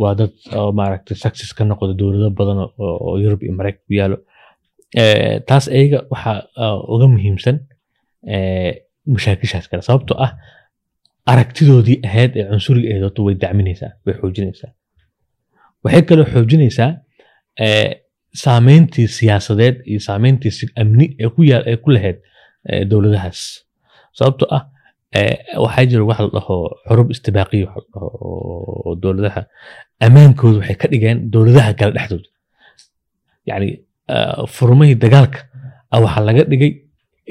waa dad maaragtay success ka noqda dowlado badan oo yurub iyo maraykan ku yaalo. Taas ayaga waxaa uga muhiimsan mashaakishaas kale. Sababtoo ah aragtidoodii ahayd ee cunsuriga ahayd way dacminaysaa way xoojinaysaa. Waxay kaloo xoojinaysaa saameyntii siyaasadeed iyo saameyntii si- amni ee ku lahayd dowladahaas. Sababtoo ah waxaa jira wax la dhaho xurub istibaaqiya wax la dhaho oo- dowladaha ammaankooda waxay ka dhigeen dowladaha kale dhexdooda. Yacni furmihii dagaalka ah waxaa laga dhigay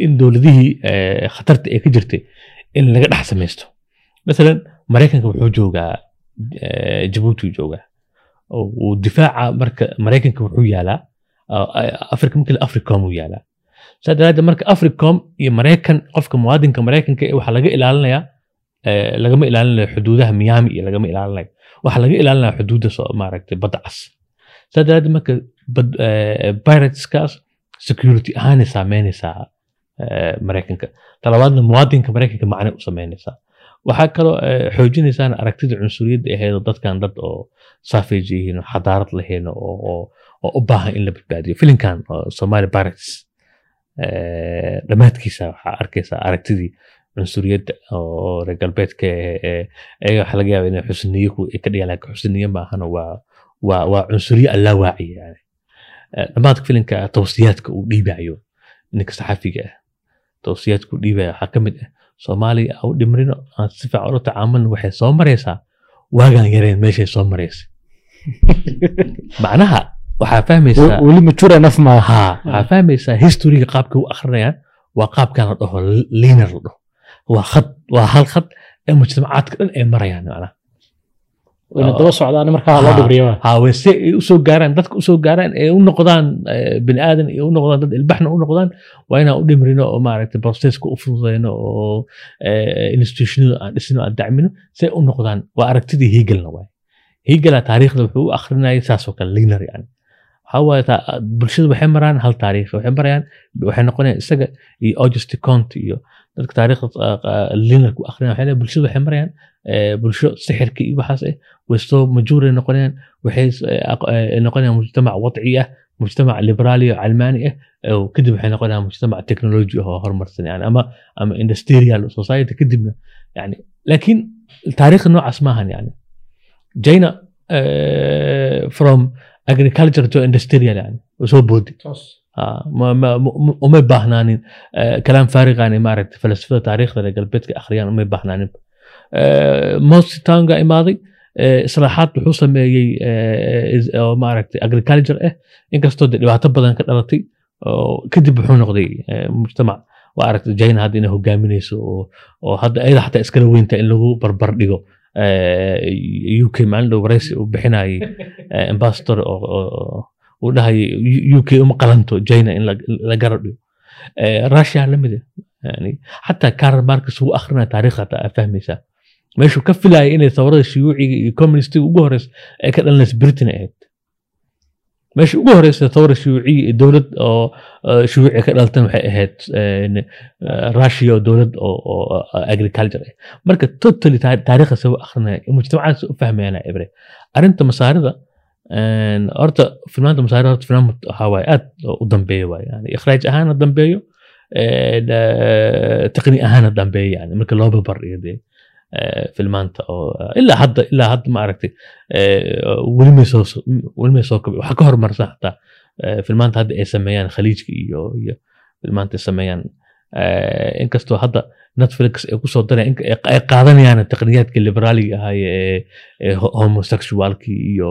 in dowladihii khatarta ee ka jirtay in laga dhex samaysto masalan maraykanka wuxuu joogaa jabuuti uu joogaa oo difaaca marka maraykanka wuxuu yaalaa africa markale africom uu yaalaa saa daraaddeed marka africom iyo maraykan qofka muwaadinka maraykanka waxaa laga ilaalinayaa lagama ilaalinayo xuduudaha miami iyo lagama ilaalinayo waxaa laga ilaalinaya xuduudda maaragtay badda cas saa daraaddeed marka pirateskaas security ahaanay saameynaysaa maraykanka talabaadna muwaadinka maraykanka macne u sameynaysaa waxaa kaloo eh, xoojinaysaan aragtida cunsuriyadda ahayd oo dadkan dad oo savage yihiin oo xadaarad lahayn oo u baahan in la badbaadiyo. Filimkan oo somali pirates eh, dhammaadkiisa waxaa arkaysaa aragtidii cunsuriyadda oo reer galbeedka ee- ee- ayaga waxaa laga yaaba inay ay ka dhigaan laakiin xusniye maahana waa cunsuriye allaa waaciya Eh, dhammaadka filimka tawsiyaadka uu dhiibayo ninka saxafiga ah tawsiyaadka uu dhiibaya waxaa ka mid ah soomaaliya ha u dhimrino aan si fiican ula tacaamulin waxay soo maraysaa. Waagaan yareen meeshay soo maraysa. Macnaha waxaa fahmaysaa weli enough maaha ha waxaa fahmaysaa historiga qaabka u akrinayaan waa qaabkan la dhaho linar la dhaho. Waa khad waa hal khad ee mujtamacaadka dhan ay marayaan macnaha wayna daba socdaan markaa loo dhibriyo waa ha way se ay u soo gaaraan dadka u soo gaaraan ee u noqdaan eh, bini aadan ee u noqdaan dad ilbaxna u noqdaan waa inaan u dhimrino oo maaragtay processka u fududeyno oo eh, institutionada aan dhisno aan dacmino se u noqdaan. Waa aragtidii hegelna waay. Hegela taariikhda wuxuu u akrinayay saasoo kale linar yani. Waxaa waaye taa- bulshada waxay maraan hal taariikh waxay marayaan waxay noqonayaan isaga iyo auguste conte iyo dadka taariikhda linarka u akrinaya waxay leeyihiin bulshada waxay marayaan eh, bulsho sixirka iyo waxaas ah way soo majuuray noqonayaan waxay eh, eh, noqonayaan mujtamac wadci ah mujtamac liberaali oo calmaani ah kadib waxay noqonayaan mujtamac technology ah oo horumarsan yani ama ama industrial society kadibna yani laakiin taariikhda noocaas maahan yani eh, from agriculture to industrial yani soo boodi uma baahnaanin kalaam faariqaani maaragta falasafada taariikhdana galbeedka akhriyaan uma baahnaanina mostanga imaaday islaaxaad wuxuu sameeyey maaragta agriculture ah inkastoo de dhibaato badan ka dhalatay kadib wuxuu noqday mujtamac maaragta jaina hadda inay hogaaminayso oo hadda ayada xataa iskala weyntaa in lagu barbar dhigo uk maalin dhow waraysi uu bixinayay ambasador oo oo uu dhahayay uk uma qalanto china in la- dhigo. Eh, russia la mid yani xataa karl marcus uu akrinaya taariikh hataa aa fahmaysaa. Meeshuu ka filayay inay thawrada shuyuuciga iyo communistiga ugu horeysa ay ka dhalanaysa britain ay ahayd. Meesha ugu horeysa thawra shuyuuciya iyo dowlad oo eh, shuyuuci ka dhalatan waxay ahayd eh, russia oo dowlad oo agriculture marka totally taar- taariikhda soo akrinaya mujtamacaad u fahmayaan ibre arrinta masaarida horta filmaanta masaarida horta filmaan waxaa waaye aad u dambeeyo waaye yani ikhraaj ahaana dambeeyo een, eh, taqni ahaana dambeeyo yani marka loo barbar dhigo dee eh, filmaanta oo ilaa hadda ilaa hadda ma aragtay eh, weli soo kabi waxaa ka horumarsan xataa eh, filmaanta hadda ay sameeyaan khaliijka iyo iyo filmaanta sameeyaan eh, inkastoo hadda netflix ay ku soo dareen ay ay qaadanayaan taqniyaadka liberaaliga ahaaye ee ee ho- homosexualki iyo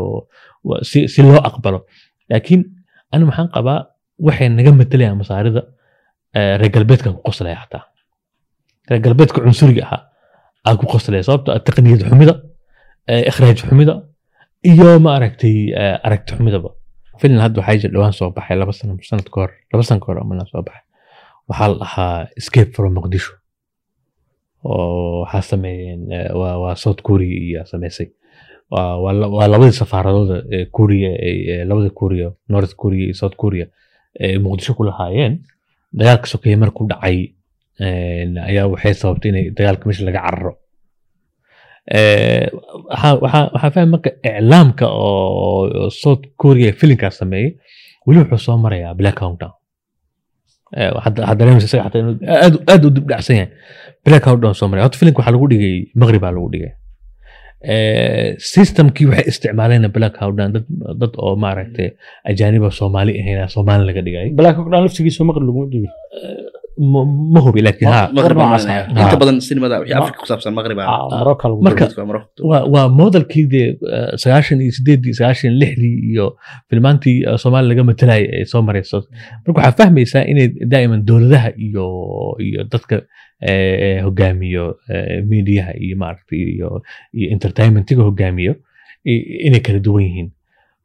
si loo aqbalo. Laakiin ani maxaan qabaa waxay naga matalayaan masaarida eh, reer galbeedkan ku qoslaya xataa. Reer galbeedka cunsuriga ahaa aa ku qoslaya sababto ah taqniyad xumida eh, ikhraaj xumida iyo ma aragtay eh, aragti xumidaba. Hadda waxaa jira dhawaan soo baxay laba sanad ka laba sano ka hor soo baxay waxaa la dhahaa escape from muqdisho oo waxaa sameeyeen eh, waa south korea iyo sameysay. Waa waa la- waa labadii safaaradooda korea labada korea north korea iyo south korea ee muqdisho ku lahaayeen. Dagaalka sokeeye markuu dhacay een, ayaa waxay sababtay inay dagaalka meesha laga cararo. Waxaa fahmi marka iclaamka oo south korea filimkaas sameeyey weli wuxuu soo marayaa black countdown Waxaad dareemaysa isaga xataa inuu aad aad u dib dhacsan yahay. Black countdown soo maraya horta filimka waxaa lagu dhigay maqribaa lagu dhigay. Systemkii waxay isticmaaleen black countdown dad dad oo maaragtay ajaaniba soomaali ahayn soomaali laga dhigay. Black hawk dhan laftigiisu maqli lagu dhibi ma hubi laakiin inta badan sinimada wixii afrika ku saabsan maqrib Ah, modelkii dee eh, sagaashan iyo sideedii sagaashan lixdii iyo filmaantii eh, soomaali laga matalayay ay soo marayso. Marka waxaa fahmaysaa inay daa'iman dowladaha iyo iyo dadka eh, hogaamiyo mediaha iyo maaragtay iyo iyo entertainmentiga hogaamiyo inay kala duwan yihiin.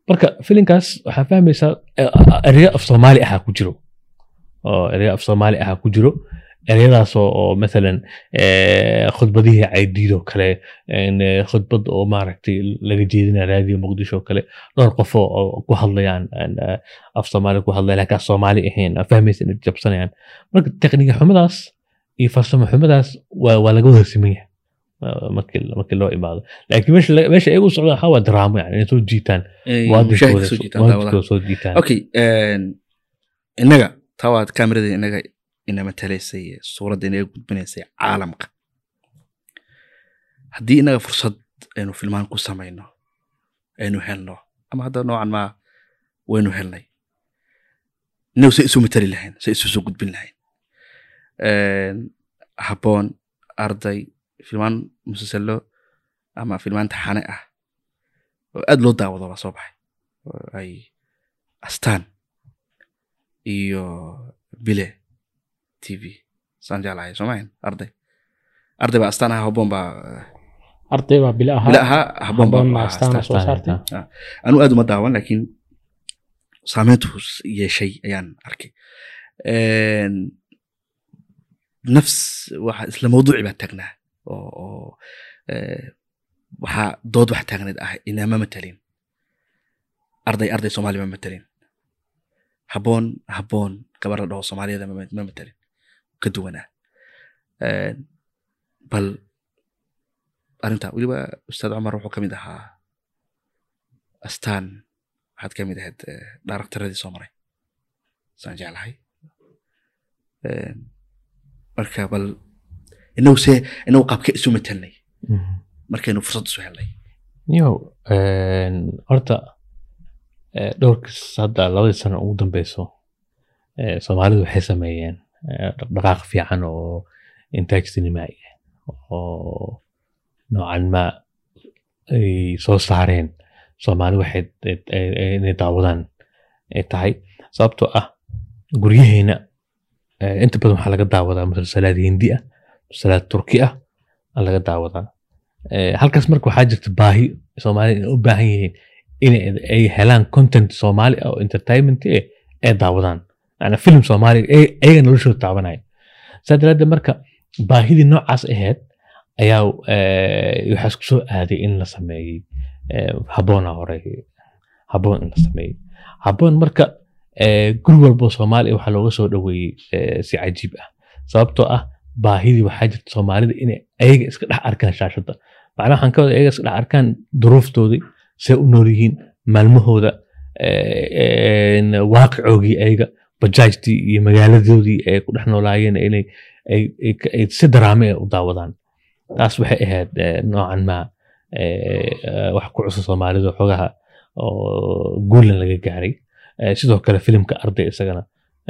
Marka filinkaas waxaa fahmaysaa ereyo af soomaali ahaa ku jiro oo ereyo af soomaali ahaa ku jiro. Ereyadaas oo mathalan eh, khudbadihii caydiidoo kale eh, khudbad oo maaragtay laga jeedinaya raadiyo muqdisho kale dhowr qof oo- ku hadlayaan eh, af soomaali ku hadlaya laakiin af soomaali ahayn aa fahmaysa inay jabsanayaan. Marka tekniga xumadaas iyo farsamo xumadaas waa laga wada siman yahay markii loo imaado. Laakiin meesha ay u socdaan waxaa waa daraamo yani inay soo jiitaan. Mushahidka soo jiitaan okay innaga taa waad kaamirada inaga ina matalaysay suuradda inaga gudbinaysay caalamka. Haddii inaga fursad aynu filmaan ku samayno aynu helno ama hadda noocan maa waynu helnay inagu se isu matali lahayn se isu soo gudbin lahayn. Een, habboon arday filmaan musalsalo ama filmaan taxane ah oo aad loo daawado baa soo baxay. Ay astaan iyo bile tv saan jeclahay soomahan arday arday baa astaan ahaa habboon baa arday baa bile bile ahaa ahaa habboon baa ahaa astaan. soo saartay. anu aad uma daawan laakiin saameyntu yeeshay ayaan arkay. Nafs waxa isla mawduuci baa taagnaa oo oo eh, waxaa dood wax taagneed ah inama matalin. Arday arday soomaali ma matalin habboon habboon gabar la dhaho soomaaliyada ma ma matalin ka duwanaa Een, bal arrinta weliba ustaad cumar wuxuu ka mid ahaa astaan waxaad ka mid ahayd eh, dharaktaradii soo maray saan jeclahay Een, marka bal inagu se inagu qaabka isu matalnay Mhm. markaynu fursad isu helnay Yo, horta eh, dhowrkis hadda labadii sano ugu dambeyso eh, soomaalidu waxay sameeyeen eh, dhaqdhaqaaq fiican oo intaaj sinimaa'i ah oo noocan ma ay soo saareen. Soomaali waxay eh, eh, inay daawadaan ay tahay. Sababtoo ah guryaheena eh, inta badan waxaa laga daawadaa musalsalaad hindi ah musalsalaad turki ah laga daawadaa. Eh, halkaas marka waxaa jirta baahi soomaalida inay u baahan yihiin in ay helaan content soomaali oo entertainment eh ay daawadaan. Yani film soomaali ay- ayaga noloshooda taabanaya saa daraaddeed marka baahidii noocaas ahayd ayaa eh, waxaa isku soo aaday in la sameeyey eh, habboona hore habboon in la sameeyey. Habboon marka eh, guri walbo soomaali waxaa looga soo dhoweeyey si cajiib ah. Sababtoo ah baahidii waxaa jirta soomaalida inay ayaga iska dhex arkaan shaashadda. Macnaha waxaan ka wada ayaga iska dhex arkaan duruuftoodii see u nool yihiin maalmahooda eh, een, waaqicoogii ayaga bajaajtii iyo magaaladoodii ay ku dhex noolaayeen inay si daraame u daawadaan. Taas waxay ahayd eh, noocan ma eh, eh, wax ku cusub soomaalida xogaha oo guulan laga gaaray. Eh, sidoo kale filimka arday isagana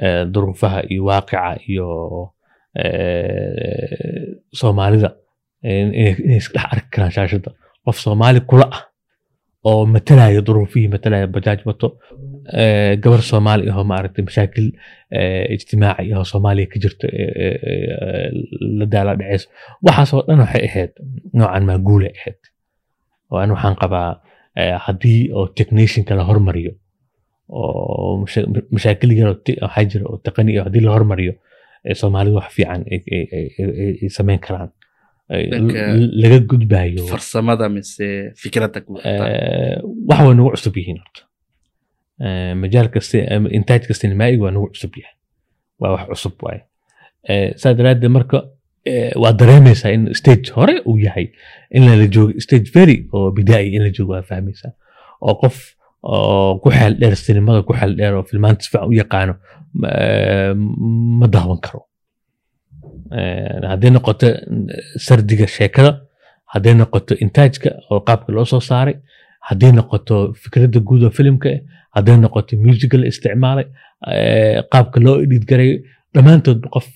eh, duruufaha iyo waaqica iyo eh, soomaalida in- inay inay iska dhex arki karaan shaashadda. Qof soomaali kula ah oo matalaya duruufihii matalaya bajaaj wato eh, gabar soomaali ahoo maaragtay mashaakil eh, ijtimaaci ahoo soomaaliya ka jirto eh, la daala dhaceyso waxaasoo dhan waxay ahayd noocan maa guulay ahayd. Oo an waxaan qabaa haddii oo technicianka la hormariyo oo masha- mashaakil yar waxaa jira oo taqani haddii la hormariyo soomaalidu wax fiican ay- ay- ay ay- ay samayn karaan laga gudbayo farsamada mise Eh, wax waa nagu cusub yihiin horta majaal kasta ama intaaj kasta nimaa'iga waa nagu cusub yahay waa wax cusub waaye saa daraaddeed marka waa dareemaysaa in stage hore uu yahay in la joogo stage very oo bidaa'i in la joogo waa fahmaysaa oo qof oo ku xeel dheer sinimada ku xeel dheer oo fiican u yaqaano ma daawan karo hadday noqoto sardiga sheekada hadday noqoto intaajka oo qaabka loo soo saaray hadday noqoto fikradda guud oo filimka ah hadday noqoto musica la isticmaalay eh, qaabka loo edit garay dhammaantoodba qof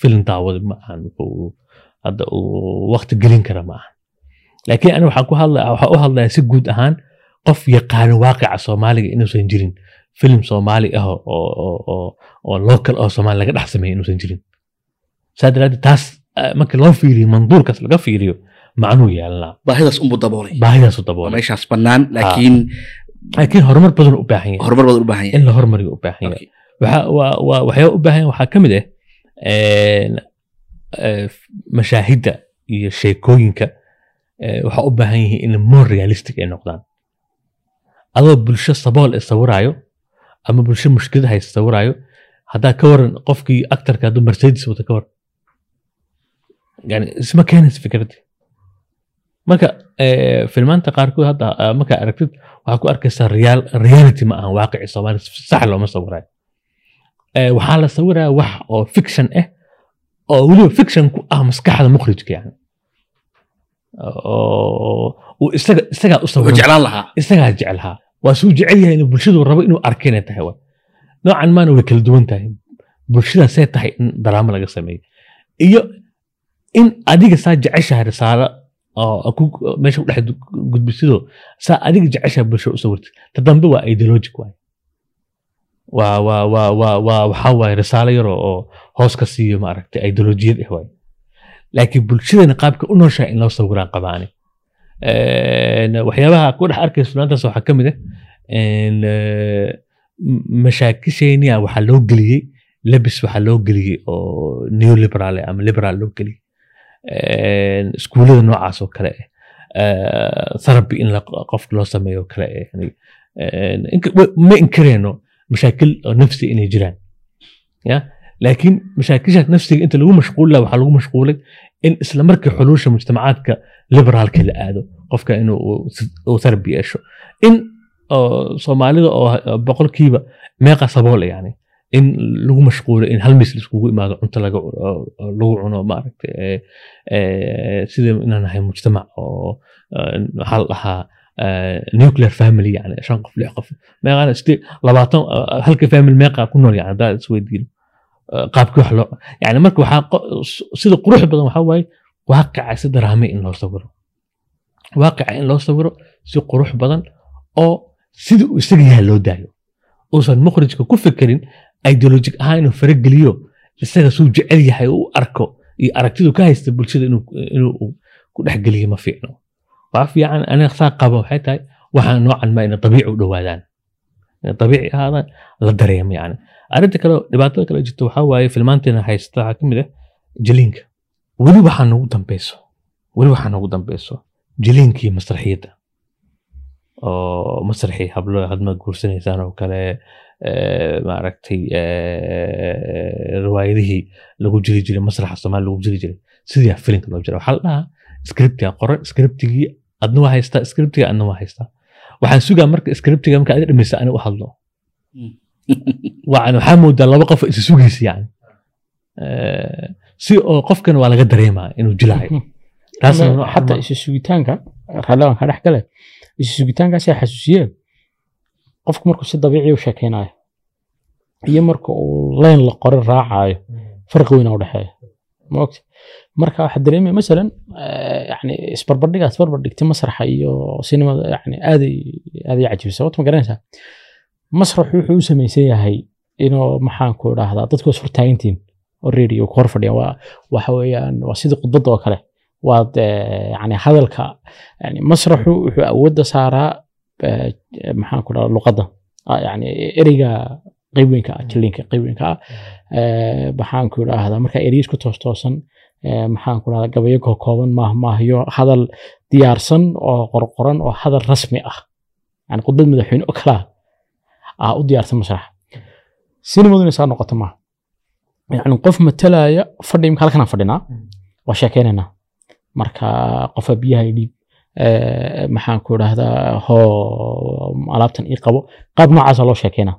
filim daawada ma ahan wuxuu hadda uu waqti gelin kara ma ahan. Laakiin ani waxaa u hadlaya si guud ahaan qof yaqaano waaqica soomaaliga inuusan jirin filim soomaali ah oo local oo soomaali laga dhex sameeya inuusan jirin saa daraaddeed taas eh, marka loo fiiriyo manduurkaas laga fiiriyo macnuu yeelanaa baahidaas unbuu daboolay baahidaasu oo daboolay meeshaas bannaan laakiin laakiin horumar badan u baahan yahay. Horumar badan u baahan yahay. In la hormariyo u baahan yahay. Waxa- waa- waa- waxyaaba u baahan yahay waxaa ka mid ah mashaahidda iyo sheekooyinka waxaa u baahan yihiin in more realistic ay noqdaan. Adoo bulsho sabool sawiraayo ama bulsho mushkilad haysta sawiraayo haddaa ka waran qofkii actarka hadduu mercedes wata ka waran yani isma keenaysa fikradii marka filmaanta qaarkood hadda markaa aragtid waxaa ku arkaysaa real reality ma ahan waaqici soomaali sax looma sawirayo waxaa la sawiraya wax oo fiction ah oo weliba fiction ku ah maskaxda mukhrijka yani uu isaga isagaa u wuxuu sawiran jeclaan lahaa isagaa jecelhaa waa suu jecel yahay inuu bulshadu rabo inuu arka inay tahay wa noocan maana way kala duwan tahay bulshada see tahay in daraamo laga sameeyo iyo in adiga saa jeceshahay risaalo meesha ku dhex saa adiga jeceshahay bulshada u sawirtid ta dambe waa ideologic waay waa risaalo yar oo oo hoos siiyo maaragtay ideolojiyad ah waay laakiin bulshadana qaabka u nooshahay in loo sawiraan qabaani Een, waxyaabaha ku dhex arkaysa filaantaas waxaa ka mid ah een, eh, m- mashaakishaynia waxaa loo geliyey lebis waxaa loo geliyey oo neoliberal ah ama liberal loo geliyey iskuullada noocaas oo kale therapy in qofka loo sameeyo kale ma inkareyno mashaakil oo nafsi inay jiraan ya? Laakiin mashaakishaas nafsiga inta lagu mashquuli laha waxaa lagu mashquulay in isla markii xulusha mujtamacaadka liberaalka la aado qofka inuu uu- uu therapy yeesho. In oo soomaalida oo boqolkiiba meeqa saboola yani in lagu mashquulo in hal mis laiskugu imaado cunto lagu cuno maaragta sida inaan nahay mujtamac oo waxaa la dhahaa nuclear family yani shan qof lix qof meeqaana sidee labaatan halka family meeqa ku nool yani haddaa isweydiino qaabkii wax loo yani marka waxaa sida qurux badan waxaa waaye waaqica si daraame in loo sawiro waaqica in loo sawiro si qurux badan oo sida uu isaga yahay loo daayo uusan mukhrijka ku fekerin ideolojig ahaan inuu farageliyo isaga suu jecel yahay u arko iyo aragtidu ka haysta bulshada inuu ku dhexgeliyo ma fiicno. Waa fiican aniga saa qaba waxay tahay waxaan noocan ma ina dabiici u dhowaadaan. Inay dabiici ahaadaan la dareemo yani arrinta kale dhibaatada kale jirta waxaa waaye filmaanteena haysta waxaa ka mid ah jiliinka weli waxaa nagu dambeyso weli waxaa nagu dambeyso jiliinkii masraxiyadda. Oo masraxii hablo hadma guursanaysaan oo kale maaragtay riwaayadihii lagu jiri jiray masraxa soomaali lagu jiri jiray sidii filinka loo jira waxaa la dhahaa scriptiga qoran scriptigii adna waa haystaa scriptiga adna waa haystaa waxaan sugaa marka scriptiga marka adi dhamaysa ani u hadlo. Waan waxaa moodaa laba qof isa sugaysa yani. Si oo qofkan waa laga dareemaa inuu jilayo taasna noocan xataa isu sugitaanka raalligan ka dhex gale isu sugitaankaasay xasuusiyeen qofku markuu si dabiici u sheekeynayo iyo marka uu leyn la qorin raacayo farqi weyn u dhexeeya maogta marka waxaa dareemaya masalan eh, yani isbarbardhigaad isbarbardhigtay masraxa iyo sinimada yani aaday aaday cajibisa wata ma garanaysaa masraxu wuxuu u samaysan yahay inuu maxaan idhaahdaa dadku is hortaagantiin oo radio ku hor fadhiya waa waxa weeyaan waa sidii khudbadda oo kale. Waad eh, yani hadalka yani masraxu wuxuu awoodda saaraa maxaan ku dhaha luqadda. yani ereyga qeyb weynka ah jiliinka qeyb weynka ah. maxaan ku idhaahdaa marka ereyis ku toos toosan eh, maxaan ku dhahdaa gabayo kookooban maah maahyo hadal diyaarsan oo qorqoran oo hadal rasmi ah. yani khudbad madaxweyne oo kale ah u diyaarsan masraxa. Sinimaduna saa noqoto maaha yani qof matalaya fadhi imka halkanaan fadhinaa waa sheekeynaynaa marka qofa biyaha idhiib eh, maxaan ku idhaahdaa hoo alaabtan ii qabo. Qaab noocaasa loo sheekeynaa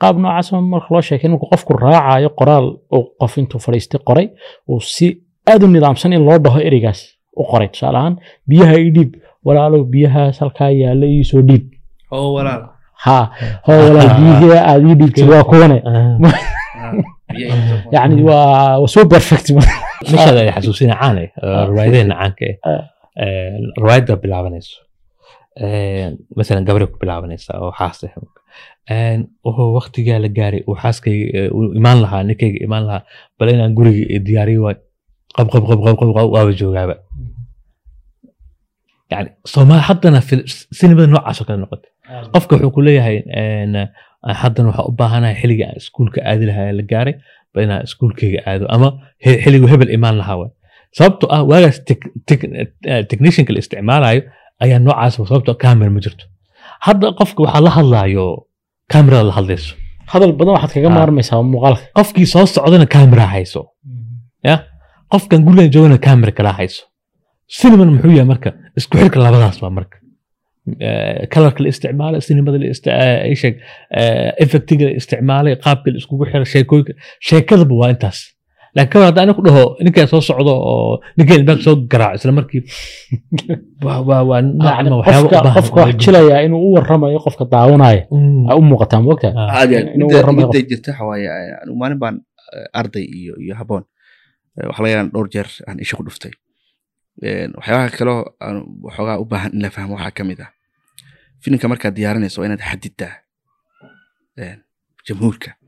qaab noocaas marka loo sheekeyn marka qofku raacayo qoraal uu qof intuu fadhiistay qoray uu si aad u nidaamsan in loo dhaho ereygaas u qoray. Tusaale ahaan biyaha ii dhiib walaalow biyahaas halkaa yaalla ii soo dhiib. Walaal. Ha hoo walaal biyihii aad ii dhiibtay waa kuwane Ah, yani waa soo perfect. Meeshaada ay xasuusina caane riwaayadeena caanka eh Eh, riwaayadda bilaabanayso masalan gabray ku bilaabanaysa oo xaas ah wuxuu waqtigaa la gaaray uu xaaskayga imaan lahaa ninkayga imaan lahaa bal inaan guriga diyaariyo waay qab qab qab qab qab qab waaba joogaaba yani soomaali haddana sinimada noocaas oo kale noqotay qofka wuxuu ku leeyahay ah, haddana waxaa u baahanahay xilliga aan iskuulka aadi lahaa la gaaray bal inaan iskuulkayga aado ama xilligu hebel imaan lahaa waay sababtoo ah waagaas eh, technicianka la isticmaalayo ayaa noocaas sababtoo camera ma jirto. Hadda qofka waxaa la hadlaayo camerada la hadlayso. Hadal badan waxaad kaga Ah. maarmaysaa muuqaalka. Qofkii soo socdana camera hayso. Ya? Qofkan gurigan joogana camera kala hayso. Cineman muxuu yahay marka isku xirka labadaas waa marka. Kalarka la isticmaalay sinimada la isheeg effectiga la isticmaalay qaabka la iskugu xira sheekooyinka sheekadaba waa intaas laakiin kaban hadda ani dhaho ninkaa soo socdo oo ninkaa ilbaag soo garaaco isla markii waa noocma qofka wax jilayaa inuu u warramayo qofka daawanaya mm. a u muuqataa moogta ah. midday jirta waxa eh, anigu maalin baan eh, arday iyo iyo haboon. Eh, waxaa laga yaraa dhowr jeer aan isha ku dhuftay. Waxyaabaha kaloo aan waxoogaa u baahan in la fahmo waxaa ka mid ah. Filimka markaad diyaarinayso waa inaad xadiddaa jamhuurka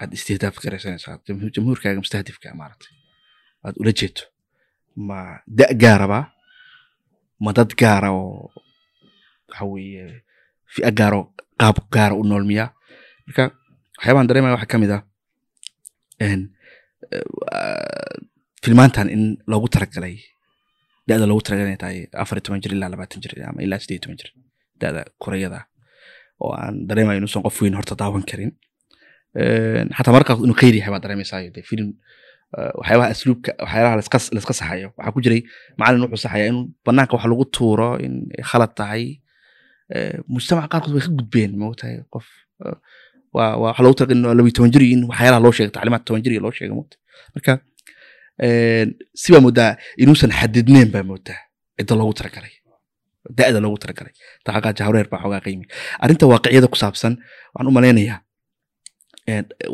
aad istihdaaf garaysanaysaa jamhu- jamhuurkaaga mustahdifka maaragtay aad ula jeedo ma da gaaraba ma dad gaara oo waxa weeye fi'a gaaro qaab gaara u nool miyaa marka waxyaabahan dareemaya waxaa ka mid ah filmaantan in loogu talagalay da'da loogu talagalay inay tahay afar toban jir ilaa labaatan jir ama ilaa sideed toban jir da'da korayada oo aan dareemayo inuusan qof weyn horta daawan karin xataa markaas inuu khayr yahay baa dareemaysaa de waxyaabaha asluubka waxyaalaha laiska laiska saxayo. Waxaa ku jiray macalin wuxuu saxayaa in banaanka wax lagu tuuro in khalad tahay. Mujtamaca qaarkood way ka gudbeen moogtahay qof waa waxa loogu talagalay in labiyo toban jir in waxyaalaha loo sheego tacliimaad toban jir loo sheego moogta marka si moodaa inuusan xadidneen baa moodaa cidda loogu talagalay da'da loogu talagalay taxaqaa jahwareer baa xoogaa qiimi. Arrinta waaqiciyada ku saabsan waxaan u malaynayaa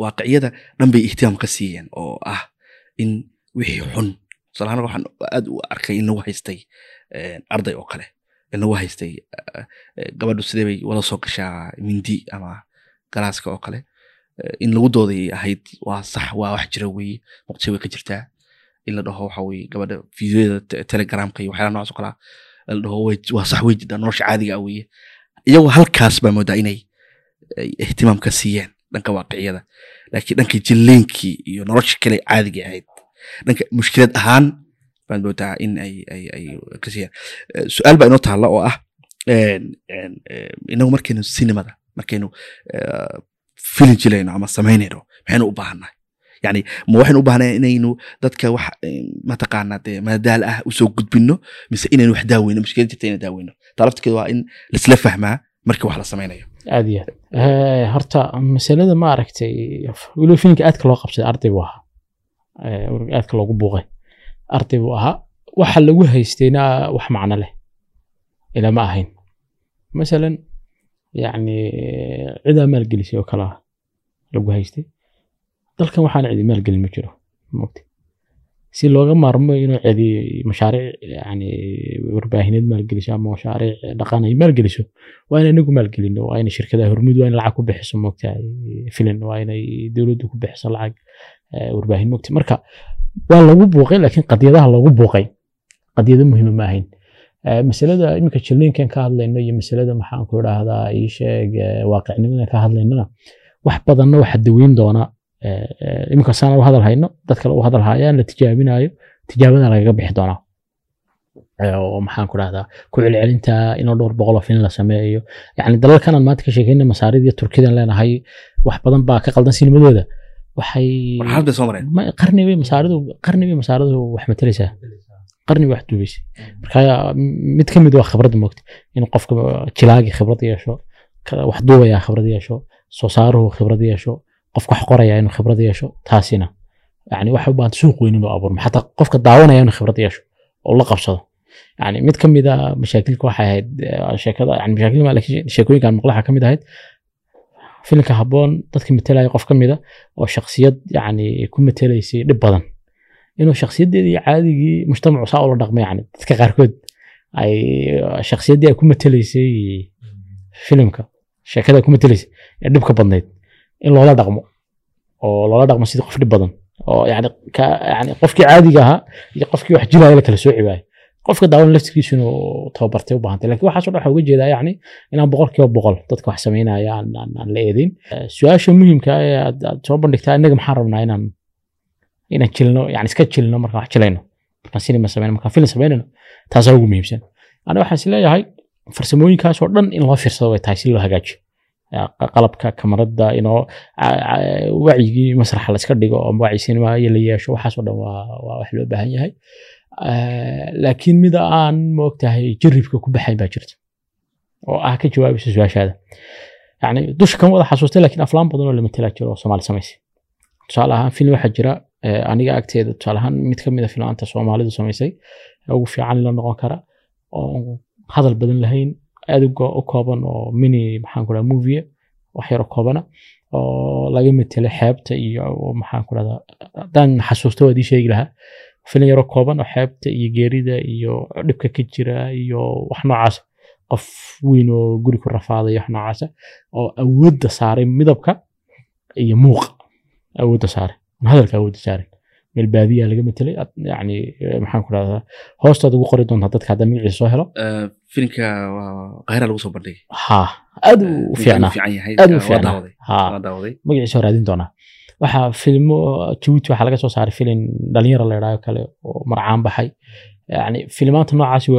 waaqiciyada dhan bay ihtimaam ka siiyeen oo ah in wixii xun tusaalahaan waxaan aad u arkay in lagu haystay arday oo kale in lagu haystay gabadhu sidee bay wada soo gashaa mindi ama galaaska oo kale in lagu dooday ahayd waa sax waa wax jira weeye muqdisho way ka jirtaa in la dhaho waxa weye gabadha te- telegramka iyo waxyaala noocaas oo kalea la dhaho waa sax wey jirtaa nolosha caadiga ah weeye iyagoo halkaas baa moodaa inay ay ihtimaam ka siiyeen dhanka waaqiciyada laakiin dhanka jilleenkii iyo nolosha kale caadiga ahayd dhanka mushkilad ahaan baan moodaa in ay ay ay ka siiyaan Eh, su'aal baa inoo taalla oo ah eh, inagu markaynu sinimada markaynu eh, filin jilayno ama samaynayno maxaynu u baahannahay yani ma waxaynu u baahnahay inaynu dadka wax mataqaanaa dee madadaal ah u soo gudbino mise inaynu wax daaweyno mushkilad jirta inaynu daaweyno. Taa waa in laisla fahmaa marka wax la samaynayo aad iyo aad horta masalada ma aragtay weliba filimka aadka loo qabsaday arday buu ahaa. Eh, aadka loogu buuqay. Arday buu ahaa. Waxa lagu haystayna wax macno leh. Ilaa ma ahayn. Masalan yacni cidaa maalgelisay oo kale ah lagu haystay. Dalkan waxaana cidi maalgelin ma jiro mogta si looga maarmo inuu cidi mashaariic yani warbaahineed maalgeliso ama mashaariic dhaqan ay maalgeliso waa in inagu maalgelino waa in shirkadaha hormud waa in lacag ku bixiso mogtahay filin waa inay dowladdu ku bixiso lacag eh, warbaahin mogta marka waa lagu buuqay laakiin qadiyadaha loogu buuqay qadiyado muhiima ma ahayn. Eh, masalada iminka jilliinkan ka hadlayno iyo masalada maxaan ku idhaahdaa ii sheeg eh, waaqicnimadan ka hadlaynona wax badanna waxa daweyn doona. eh, iminka saan u hadal hayno dad kale u hadal hayaan la tijaabinayo tijaabada lagaga bixi doonaa oo maxaan ku dhahdaa ku celcelinta inoo dhowr boqol oo filin la sameeyo. Yani dalalkanan maanta ka sheekayna masaarida iyo turkidan leenahay wax badan baa ka qaldan sinimadooda waxay qarni bay masaaridu qarni bay masaaridu wax matalaysaa qarni bay wax duubaysay. Marka mid ka mid waa khibradda moogta in qofka jilaagi khibrad yeesho wax duubaya khibrad yeesho soo saaruhu khibrad yeesho qofka wax qoraya inuu khibrad yeesho taasina. Yani waxay u baahan suuq weyn inuu abuurmo xataa qofka daawanaya inuu khibrad yeesho oo la qabsado yani mid ka a mashaakilka waxay ahayd sheekada yani mashaakil ma laakiin sheekooyinkan maqlaha ka mid ahayd filimka habboon dadka matelaya qof ka mida oo shaksiyad yani ku matelaysay dhib badan. Inuu shaksiyadeedii caadigii mujtamacu saa ula dhaqmo yani dadka qaarkood ay shaksiyaddii ay ku matelaysay filimka sheekada ay ku matelaysay ee dhibka badnayd in loola dhaqmo oo loola dhaqmo sidii qof dhib badan oo yani yani qofkii caadiga ahaa iyo qofkii wax jilaya la kala waayo qofka daawan laftirkiisu inuu tababartay u baahantay laakiin waxaas oo dhan waxaa uga jeedaa yani inaan boqolkiiba boqol dadka wax samaynaya aan la eedeyn Eh, su'aasha muhiimka ah ee aad soo bandhigtaa innaga maxaan rabnaa inaan inaan jilno yani iska jilno markaan wax jilayno markaan sinima samayno markaan film samaynayno taasaa ugu muhiimsan. Ani waxaan is leeyahay farsamooyinkaas oo dhan in loo fiirsado way tahay si loo hagaajiyo qalabka kamarada inoo wacyigii masraxa la iska dhigo oo wacyi sinima iyo la yeesho waxaasoo dhan waa wax loo baahan yahay. Eh, laakiin mida aan moogtahay jaribka ku baxayn baa jirta oo ah ka jawaabaysa su'aashaada. Yani dusha kan wada xasuustay laakiin aflaan badan oo la matelaa oo soomaali samaysay tusaale ahaan film waxaa jira eh, aniga agteeda tusaale ahaan mid ka mid a filaanta soomaalidu samaysay ugu fiican la noqon kara oo hadal badan lahayn aad u kooban oo mini maxaan ku dhaha movie wax yaro koobana oo laga metelo xeebta iyo maxaan ku dhahdaa haddaan xasuusto waad ii sheegi lahaa filim yaro kooban oo xeebta iyo geerida iyo dhibka ka jira iyo wax noocaas qof weyn oo guri ku rafaaday wax noocaasa oo awoodda saaray midabka iyo muuqa awoodda saaray hadalka awoodda saarin meel baadiyaa laga yacni eh, maxaan ku dhahdaa hoostaad ugu qori doontaa dadka hadda magaciisa soo helo filimka qayra lagu soo bandhigay ha aad u fiicnaa aad u fiicnaa ha magaciisa doonaa waxaa filmo jabuuti waxaa laga soo saaray filin dhalinyaro la idhaaho kale oo marcaan baxay yani filmaanta noocaasi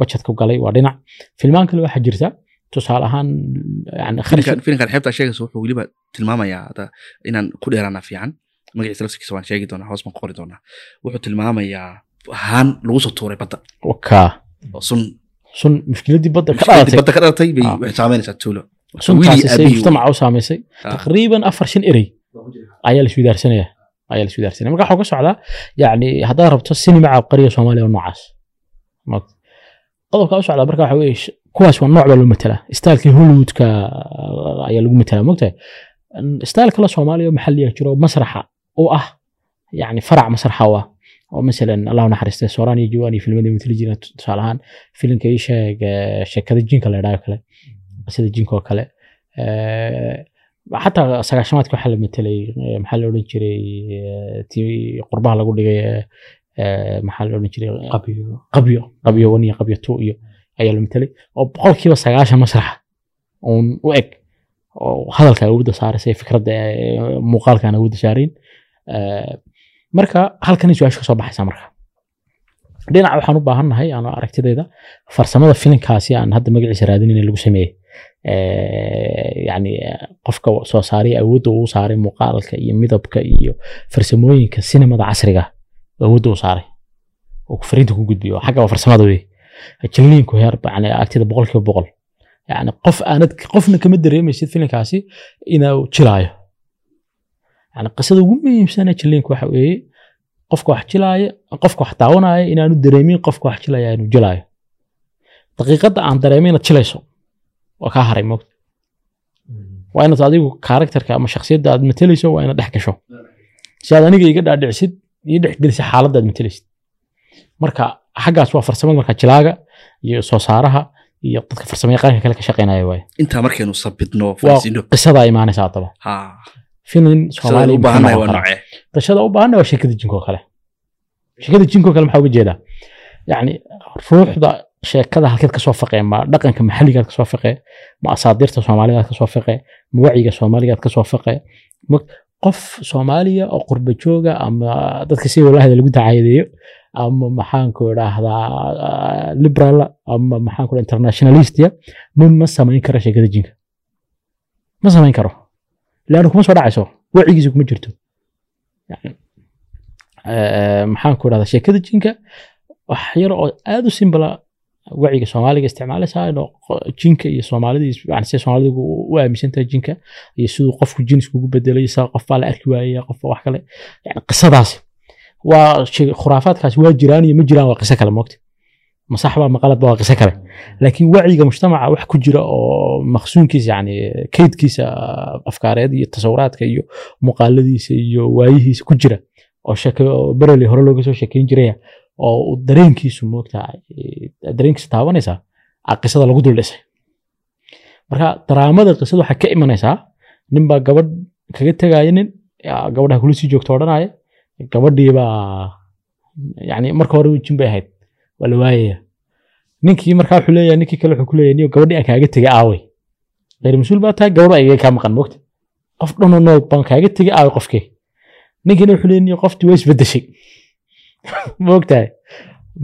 bajetka galay waa dhinac filmaan kale waxaa jirta tusaale ahaan yani kharash filimkan filimkan xeebta sheegaysa wuxuu weliba tilmaamayaa inaan ku dheeraana fiican magaciisa laftigiisa waan sheegi doonaa hoos baan ku qori doonaa. Wuxuu tilmaamayaa haan lagu soo tuuray badda. Oo sun sun mushkiladii badda ka dhalatay badda ka dhalatay bay Ah. waxay saameynaysaa tuulo. Suntaasi say mujtamaca u saamaysay. Ah. taqriiban afar shan erey ayaa la isweydaarsanaya ayaa la isweydaarsanaya marka waxaa ka socdaa yani haddaad rabto sinima cabqariya soomaaliya oo noocaas. Ma- qodobka u socdaa marka waxa weye sh- kuwaas waa nooc baa loo matelaa staalkii hollywoodka uh, ayaa lagu matelaa mogtahay staal kale soomaaliya oo maxalliya jiro masraxa u ah yani farac masraxa u ah oo masalan allahu naxariistay sooraan iyo jawaan iyo filmadii matali jireen tusaale ahaan filimka ii sheeg sheekada jinka la idhaayo kale sida jinka oo kale xataa sagaashamaadka waxaa la matelay maxaa la odhan jiray tii qurbaha lagu dhigay maxaa la odhan jiray qabyo qabyo one iyo qabyo two iyo ayaa la matelay oo boqolkiiba sagaashan masraxa uun u eg oo hadalka awoodda saaraysa fikradda muuqaalkan awoodda saarayn marka halkan su'aasha ka soo baxaysa marka. Dhinaca waxaan u baahannahay aan aragtidayda farsamada filinkaasi aan hadda magaciisa raadinayna lagu sameeyey yani qofka soo saaray awoodda uu saaray muuqaalka iyo midabka iyo farsamooyinka sinimada casriga awoodda uu saaray. Oo fariinta ku gudbiyo xagga waa farsamada wey jilliinku heer yani agtida boqolkiiba boqol. Yani qof aanad qofna kama dareemaysid filinkaasi inuu jilaayo yani qisada ugu muhiimsana jilliinku waxa weeye qofka wax jilaaya qofka wax daawanaya inaanu dareemin qofka wax jilaya inuu jilaayo. Daqiiqadda aan dareemin inaad jilayso waa kaa haray moogta waa inaad adigu karakterka ama shakhsiyadda aad matelayso waa inaad dhex gasho. Si aad aniga iga dhaadhicisid ii dhexgelisa xaaladda aad matelaysid marka xaggaas waa farsamada marka jilaaga iyo soo saaraha iyo dadka farsamo yaqaanka kale ka shaqeynaya waaye. Intaa markaynu sabidno waa qisadaa imaanaysa haddaba. Ha filin soomaali u baahannahay waa sheekada jinko kale sheekada jinko kale maxaa uga jeedaa yacni ruuxda sheekada halkeed ka soo faqee ma dhaqanka maxalligaad ka soo faqee ma asaadirta soomaaligaad ka soo faqee ma wacyiga soomaaligaad ka soo faqee qof soomaaliya oo qurba jooga ama dadka si walahda lagu dacaayadeeyo ama maxaanku idhaahdaa liberal ama maxaanku internationalistia ma ma samayn karo sheekada jinka ma samayn karo leanna kuma soo dhacayso wacigiisa kuma jirto maxaan ku idhahdaa sheekada jinka wax yar oo aad u simbala waciga soomaaliga isticmaalaysaa inuu jinka iyo soomaalida sida soomaalidu u u aaminsan tahay jinka iyo siduu qofku jin iskugu bedelay saa qof baa la arki waayaya qof wax kale yani qisadaasi waa khuraafaadkaasi waa jiraan iyo ma jiraan waa qiso kale moogta masaxba maqaladba waa qiso kale laakiin wacyiga mujtamaca wax ku jira oo maqsuunkiisa yani kaydkiisa afkaareed iyo tasawuraadka iyo muuqaaladiisa iyo waayihiisa ku jira oo bereli hore looga soo sheekeyn jiraya oo dareenkiisu moogta dareenkiisa taabanaysaa aa qisada lagu dul marka daraamada qisada waxay ka imanaysaa ninbaa gabadh kaga tegaya nin gabadha kula sii joogto odhanaya gabadhiibaa yani marka hore jin bay ahayd waa la waayaya ninkii markaa wuxuu leeyahay ninkii kale wuxuu ku leeyahay niyo gabadhii aan kaaga tegay aaway. غير مسؤول بقى تاع جوار اي كام مقن وقت قف دون نو بان كاغا تيغي اي قفكي نيكن وخو لين قفتي ويس بدشي موقتاي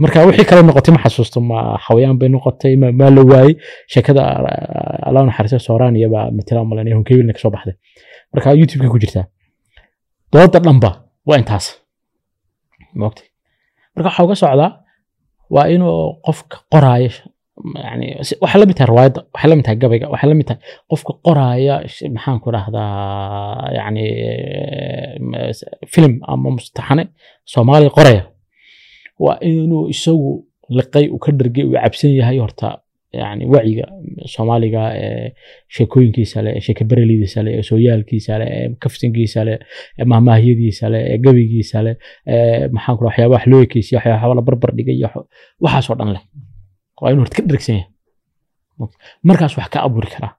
marka wixii kale noqotay ma xasuusto ma xawayaan bay noqotay ma la waayey. Sheekada ah, allah naxariista sooraniya baa matala malan ka soo baxday. Marka youtube-ka ku jirtaa. Dooda dhanba waa intaas. Moogtay marka waxaa uga socdaa waa inuu qofka qoraayo waxay la mid tahay riwaayadda waxay la mid tahay gabayga waxay la mid tahay qofka qoraaya maxaan ku dhahdaa yani eh, film ama mustaxane soomaaliya qoraya. Waa inuu isagu liqay uu ka dhargay uu cabsan yahay horta yani wacyiga soomaaliga ee sheekooyinkiisa leh ee sheeke berelidiisa leh sooyaalkiisa leh ee kaftankiisa leh mahmaahyadiisa leh ee gabaygiisa leh maxaan ku waxyaaba wax loo ekeysiya waxyaaba la barbar dhigay waxaasoo dhan leh waa inuu ka dhargsan yahay markaas wax ka abuuri karaa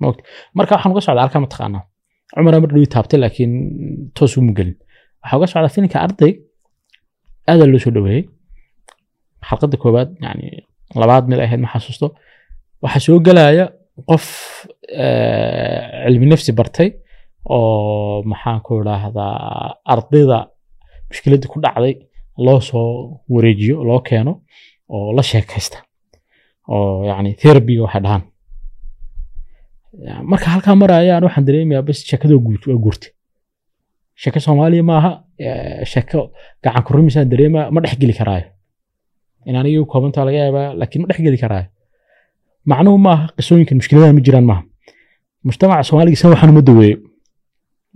Maogta? marka waxaan uga socdaa halkaa mataqaanaa cumar mar dhowi taabtay laakiin toos uma gelin waxaa uga socdaa filinka arday aadaa loo soo dhaweeyey xalqadda koowaad yani labaad mid ay ahayd ma xasuusto. Waxaa soo gelaya qof eh, cilmi nafsi bartay oo maxaan ku idhaahdaa ardayda mushkiladda ku dhacday loo soo wareejiyo loo keeno oo la sheekaysta oo yani therapiga waxay dhahaan. Marka halkaa marayaan waxaan dareemayaa bas sheekadoo guud waa guurtay sheeko soomaaliya maaha eh, sheeko gacan ku rumisaan dareemaa ma dhexgeli karaayo in aniga koobantaa laga yaaba laakiin ma dhexgeli karaa. Macnuhu maaha qisooyinkan mushkiladaha ma jiraan maaha mujtamaca soomaaliga san waxaan uma daweeyo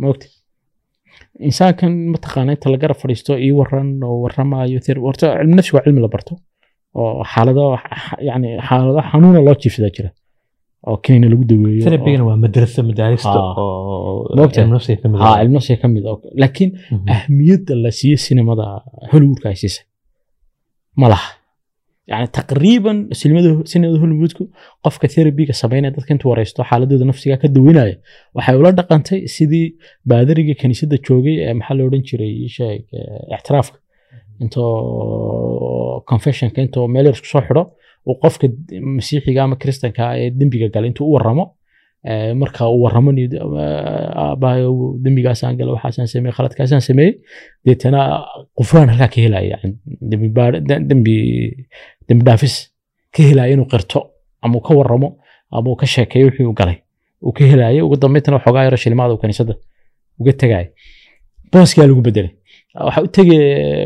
maogta insaankan mataqaana inta la fadhiisto ii waran oo waramayo horta cilmi nafsi waa cilmi la barto. Oo xaalado yani xaalado xanuuna loo jiifsadaa jira. Oo kinina lagu daweeyo therapygana waa madrasa madaarista cilmi nafsiga ka ah. ah. laakiin mhm. ahmiyadda la siiyo sinemada hollywoodka ay siisay ma laha. Yani taqriiban sinimada hollywoodku qofka therapiga sameynaya dadka intuu wareysto xaaladooda nafsiga ka daweynaya waxay ula dhaqantay sidii baadariga kaniisadda joogay ee maxaa la odhan jiray eh, ictiraafka intoo confessionka intoo meel yar isku soo xidho uu qofka masiixiga ama kristanka ee dembiga galay intuu u waramo marka uu waramo aabbahayo dembigaasaan gala waxaasaan sameeyey khaladkaasaan sameeyey. Deetana qufraan halkaa ka helaya dembi dhaafis ka helaya inuu qirto ama ka waramo ama uu ka sheekeeyo wixii uu galay. Uu ka helaya ugu dambeyntina waxoogaa yaro shilimaada uu kaniisadda uga tegaya booskaa lagu bedelay waxa u tege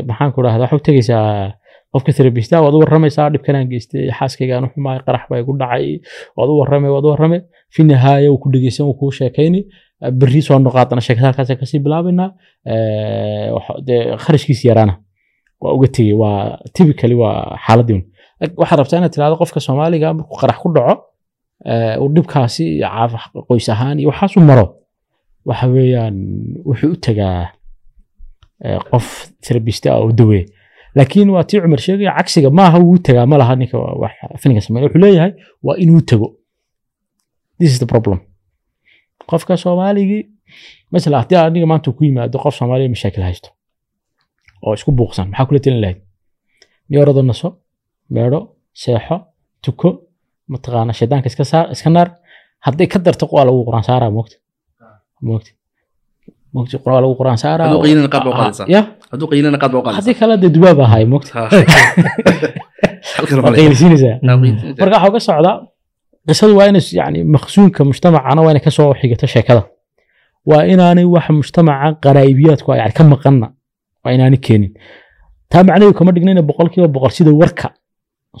maxaan ku dhahda waxa u tegeysaa qofka therapista waad u waramaysaa dhibkanaan geystay xaaskaygaan u qarax baa igu dhacay waad u warramay waad u warramay. Fi nihaaya ku dhegeysan uu kuu sheekayni berri soo noqaadana sheekada halkaas ka sii bilaabaynaa kharashkiisi yaraana. Waa uga tegey waa typically waa xaaladii waxaad rabtaa inaad tirahdo qofka soomaaliga markuu qarax ku dhaco uu dhibkaasi qoys ahaan iyo waxaas u maro waxa weeyaan wuxuu u tegaa qof therapista ah oo daweeye laakiin waa tii cumar sheegaya cagsiga maaha wuu tagaa ma laha ninka wax filinka sameeya wuxuu leeyahay waa inuu tago. This is the problem. Qofka soomaaligii masala haddii aniga maanta ku yimaado qof soomaaliya mashaakil haysto oo isku buuqsan maxaa kula talin lahayd? Miyorado naso meedho seexo tuko mataqaana shaydaanka iska saar iska naar. Hadday ka darto waa lagu quraan saaraa moogta moogta moogta waa lagu quraan saaraa? U qaadaysaa. ya hadduu qiinana qaad baa haddii kale dee dubaab ahay moogta Ha. Halkan waa waa qiilisiinaysaa la- qiinaysaa. marka waxaa uga socdaa qisadu waa inay yani maqsuunka mujtamacana waa inay ka soo xigato sheekada. Waa inaanay wax mujtamaca qaraa'ibiyaadku yani ka maqanna waa inaanay keenin. Taa macnaheedu kama dhignayna boqolkiiba boqol sida warka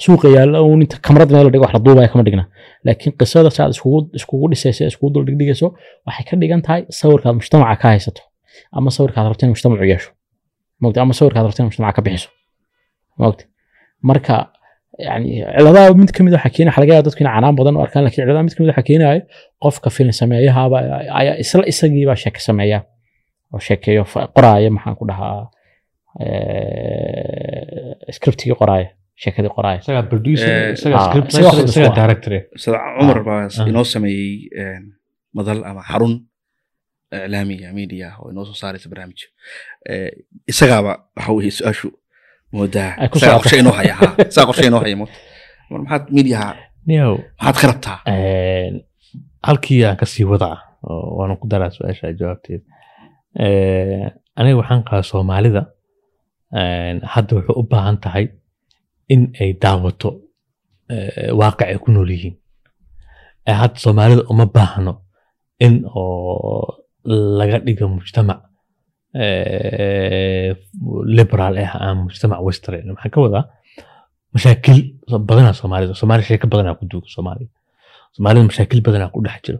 suuqa yaalla uun inta kamarad meel la dhigo wax la duubaya kama dhigna. Laakiin qisada saad iskugu iskugu dhisayso iskugu dul dhigdhigayso waxay ka dhigan tahay sawirkaad mujtamaca ka haysato ama sawirkaad rabto in mujtamacu yeesho mogta ama sawirkaad rabto in mujtamaca ka bixiso. Mogta marka yani ciladaha mid ka mid waxaa keenaya waxa laga yaaba dadku inay canaan badan u arkaan laakiin ciladaha mid ka mid waxaa keenaya qofka filin sameeyahaaba ayaa isla isagiibaa sheeke sameeya. Oo sheekeeyo qoraaya maxaan ku dhahaa scriptigii qoraaya sheekadii qoraaya ah, cumar baa ah. inoo sameeyey madal ama xarun iclaamiya media oo inoo soo saaraysa barnaamij Eh, isagaaba waxa weye su'aashu moodaa. Qorshe inoo haya ha isagaa qorshe inoo haya mo mar maxaad mediaha Niyow, maxaad ka rabtaa? Een, halkii aan ka sii wadaa waana ku daraa su'aasha jawaabteeda aniga waxaan qabaa soomaalida hadda waxay u baahan tahay in ay daawato eh, waaqic ay ku nool yihiin. Eh, hadda soomaalida uma baahno in oo laga dhigo mujtamac eh, liberal ah ama mujtamac western. Maxaan ka wadaa? Mashaakil badanaa soomaalida soomaali sheeko badanaa ku duuga soomaaliya soomaalida mashaakil badanaa ku dhex jiro.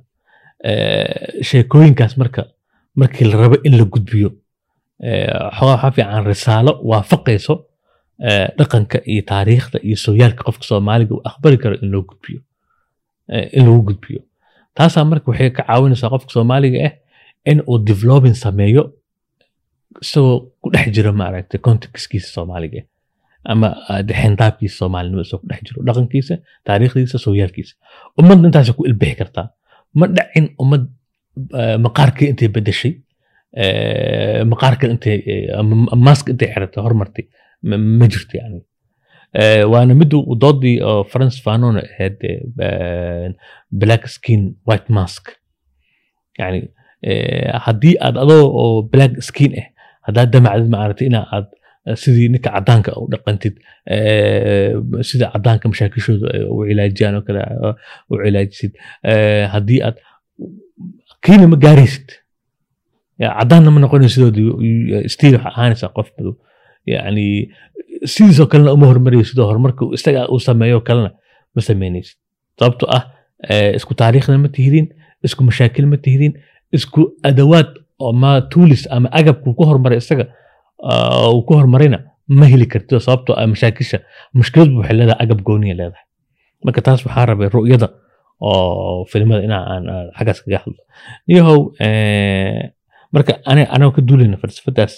Eh, sheekooyinkaas marka markii la rabo in la gudbiyo eh, waxaa fiican risaalo waafaqayso eh, dhaqanka iyo taariikhda iyo sooyaalka qofka soomaaliga uu aqbali karo in loo gudbiyo eh, in lagu gudbiyo. Taasaa marka waxay ka caawinaysaa qofka soomaaliga ah in uu developing sameeyo isagoo ku dhex jiro maaragtay contextkiisa soomaaliga ama ah, xindaabkiisa soomaalinimo isagoo ku jiro dhaqankiisa taariikhdiisa sooyaalkiisa. Ummadna intaasay ku ilbixi kartaa ma dhacin ummad eh, maqaarkii intay bedeshay eh, maqaarka intay eh, intay xiratay hormartay ma jirto yani. Eh, waana mid uu doodii oo france fanon ahayd eh, black skin white mask. Yani eh, haddii aad adoo oo black skin ah haddaad damacdid maaragtay ina eh, sidii ninka cadaanka u dhaqantid eh, sida cadaanka mashaakishooda u cilaajiyaan oo kale eh, u cilaajisid Eh, haddii aad kiina ma gaaraysid. Cadaanna ma noqonaysid sidoodii stiil waxaa ahaanaysaa qof madow. Yani sidiisoo kalena uma hormarayo sidoo horumarka isaga uu sameeyo kalena ma sameynaysid. Sababtoo ah eh, isku taariikhna ma tihidin isku mashaakil ma tihidin isku adawaad oo ma tuulis ama agabku ku hormaray isaga ah, uu ku hormarayna ma heli kartid sababtoo ah mashaakisha mushkiladbu waxay leedahay agab gooniya leedahay. Marka taas waxaa rabay ru'yada oo filimada inaa aan xaggaas kaga hadlo. Yahow eh, marka anagoo ka duulayna falsafadaas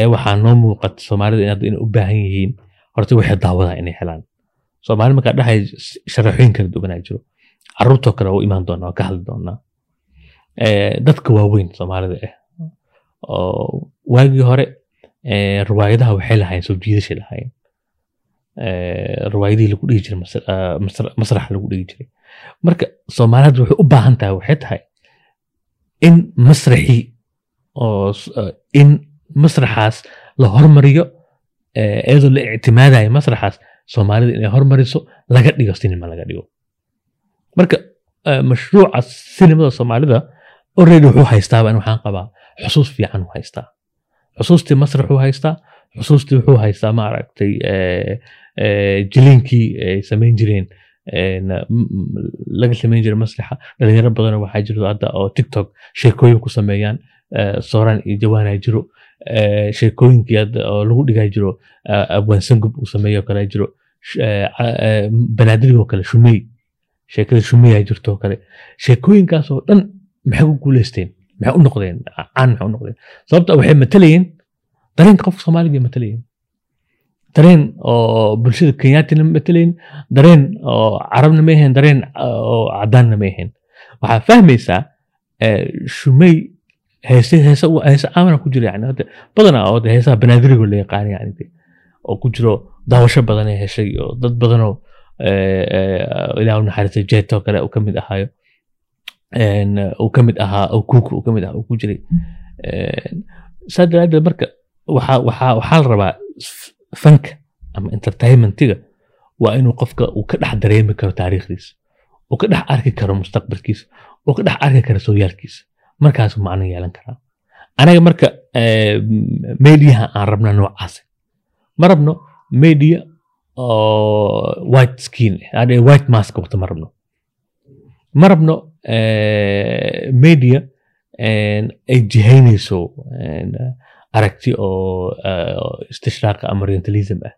ee waxaa noo muuqata soomaalida inay u baahan yihiin. Horta waxay daawadaa inay helaan. Soomaali markaa dhahay sharaxooyin kala duwanaa jiro. Caruurtoo kale u imaan doonaa waa ka hadli doonaa dadka waaweyn soomaalida ah oo waagii hore riwaayadaha waxay lahaayeen soo jiidashay lahaayeen. Eh, riwaayadihii lagu dhigi jiray ah, masra- masraxa lagu dhigi jiray. Marka soomaalida waxay u baahan tahay waxay tahay in masraxii oo ah, in masraxaas la hormariyo iyadoo la ictimaadayo masraxaas soomaalida inay hormariso laga dhigo sinima laga dhigo. Marka mashruuca sinimada soomaalida already wuxuu haystaaba waxaan qabaa. Xusuus fiican haystaa. Xusuustii masraxuu haystaa. Xusuustii wuxuu haystaa maaragtay eh, eh, jiliinkii ay samayn jireen. Laga samayn jiray masraxa dhalinyaro badan waxaa jirto hadda oo tiktok sheekooyin ku sameeyaan eh, sooraan iyo jawaanaa jiro. Eh, sheekooyinkii hadda oo lagu dhigaa jiro eh, abwaan sangub uu sameeyo kale jiro. Eh, eh, banaadirigoo kale shumey. Sheekada shumeyaa jirto kale. Sheekooyinkaas oo dhan maxay ku guuleysteen maxay u noqdeen caan maxay u noqdeen sababta waxay matalayeen dareenka qofka soomaaliga ay matalayeen dareen oo bulshada kenyaatina ma matalayn dareen oo carabna ma ahayn dareen oo cadaanna ma ahayn waxaa fahmaysaa shumey heese heese heese caamana ku jira yani hadda badanaa oo heesaha banaadirigo la yaqaan yani oo ku jiro daawasho badan ee heshay oo dad badanoo eh, eh, ilaah u naxariistay jeeto kale uu ka ahaayo een, uu ka mid ahaa oo kuuka uu ka mid ahaa uu ku jiray. Een, saa daraadeed marka waxaa waxaa waxaa la rabaa fanka ama entertainmentiga waa inuu qofka uu ka dhex dareemi karo taariikhdiisa uu ka dhex arki karo mustaqbalkiisa uu ka dhex arki karo sooyaalkiisa. Markaasuu macno yeelan karaa. Anaga marka eh, mediaha aan rabna noocaas. Ma rabno media oo white skin white mask wata ma rabno ma rabno eh, media ay jihaynayso een, aragti oo eh, oo istishraaq ama orientalism ah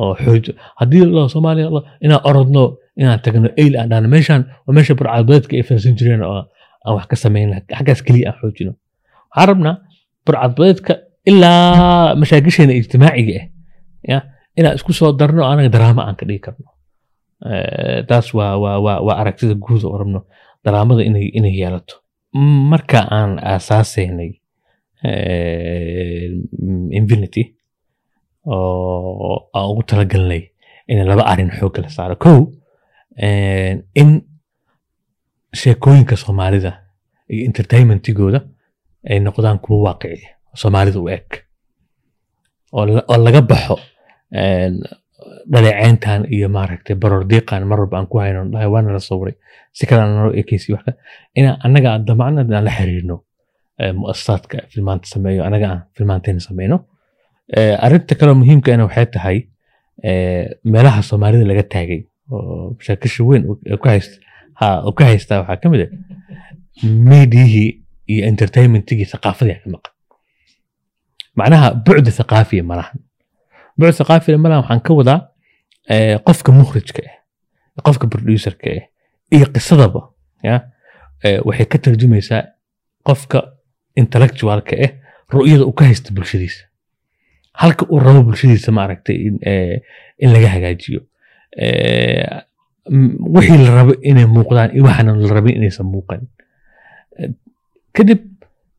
oo xooj haddii la soomaaliya inaan orodno inaan tagno ayl aan dhahno meeshaan waa meesha burcadbadeedka ay fahansan jireen oo aan wax ka samayna xaggaas keliya aan xoojino waxaan rabnaa burcadbadeedka ilaa mashaakisheena ijtimaaciga ah inaan isku soo darno anaga daraamo aan ka dhigi karno taas waa aragtida guud oo rabno daraamada inay yeelato. Marka aan aasaasaynay eh, infinity oo aan ugu talagalnay in laba arrin xoogga la saaro. Kow eh, in sheekooyinka soomaalida iyo entertainmentigooda ay noqdaan kuwo waaqici soomaalida u eg oo la- oo laga baxo dhaleeceyntan iyo maaragtay barordiiqan mar walba aan ku hayno dhahay waana la sawiray si kale aan noo ka inaan annaga aan damacna aan la xiriirno eh, muasasaadka filmaanta sameeyo annaga aan filmaanteena sameyno Eh, arrinta kaloo muhiimkaana waxay tahay eh, meelaha soomaalida laga taagay oo shaakisha weyn ka haystaa waxaa ka mid ah meediyihii iyo entertainmentigii thaqaafadii ka maqan. Macnaha bucda thaqaafiya malahan bucda thaqaafiya malahan waxaan ka wadaa qofka mukhrijka ah qofka producerka ah iyo qisadaba eh, waxay ka tarjumaysaa qofka intellectualka ah ru'yada uu ka haysta bulshadiisa. Halka uu rabo bulshadiisa maaragtay in, eh, laga hagaajiyo. Eh, wixii la rabo inay muuqdaan iyo waxaanan la rabin inaysan muuqan. Eh, kadib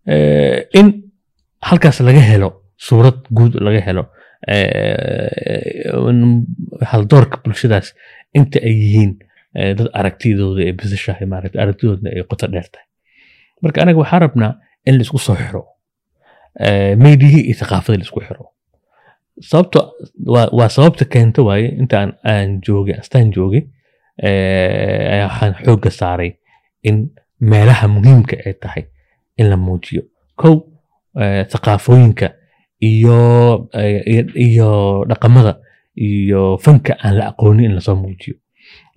eh, in halkaas laga helo suurad guud laga helo eh, haldoorka bulshadaas inta ay yihiin dad aragtidooda ay basashahay maaragtay aragtidoodna ay qoto dheer tahay. Marka anaga waxaa rabnaa in la isku soo xiro. Meydihii iyo thaqaafadii la isku xiro. Sababto waa, sababta keenta waaye inta aan, joogay astaan joogay waxaan xoogga saaray in meelaha muhiimka ay tahay in la muujiyo. Kow thaqaafooyinka iyo eh, iyo- dhaqamada iyo fanka aan la aqoonin in la soo muujiyo.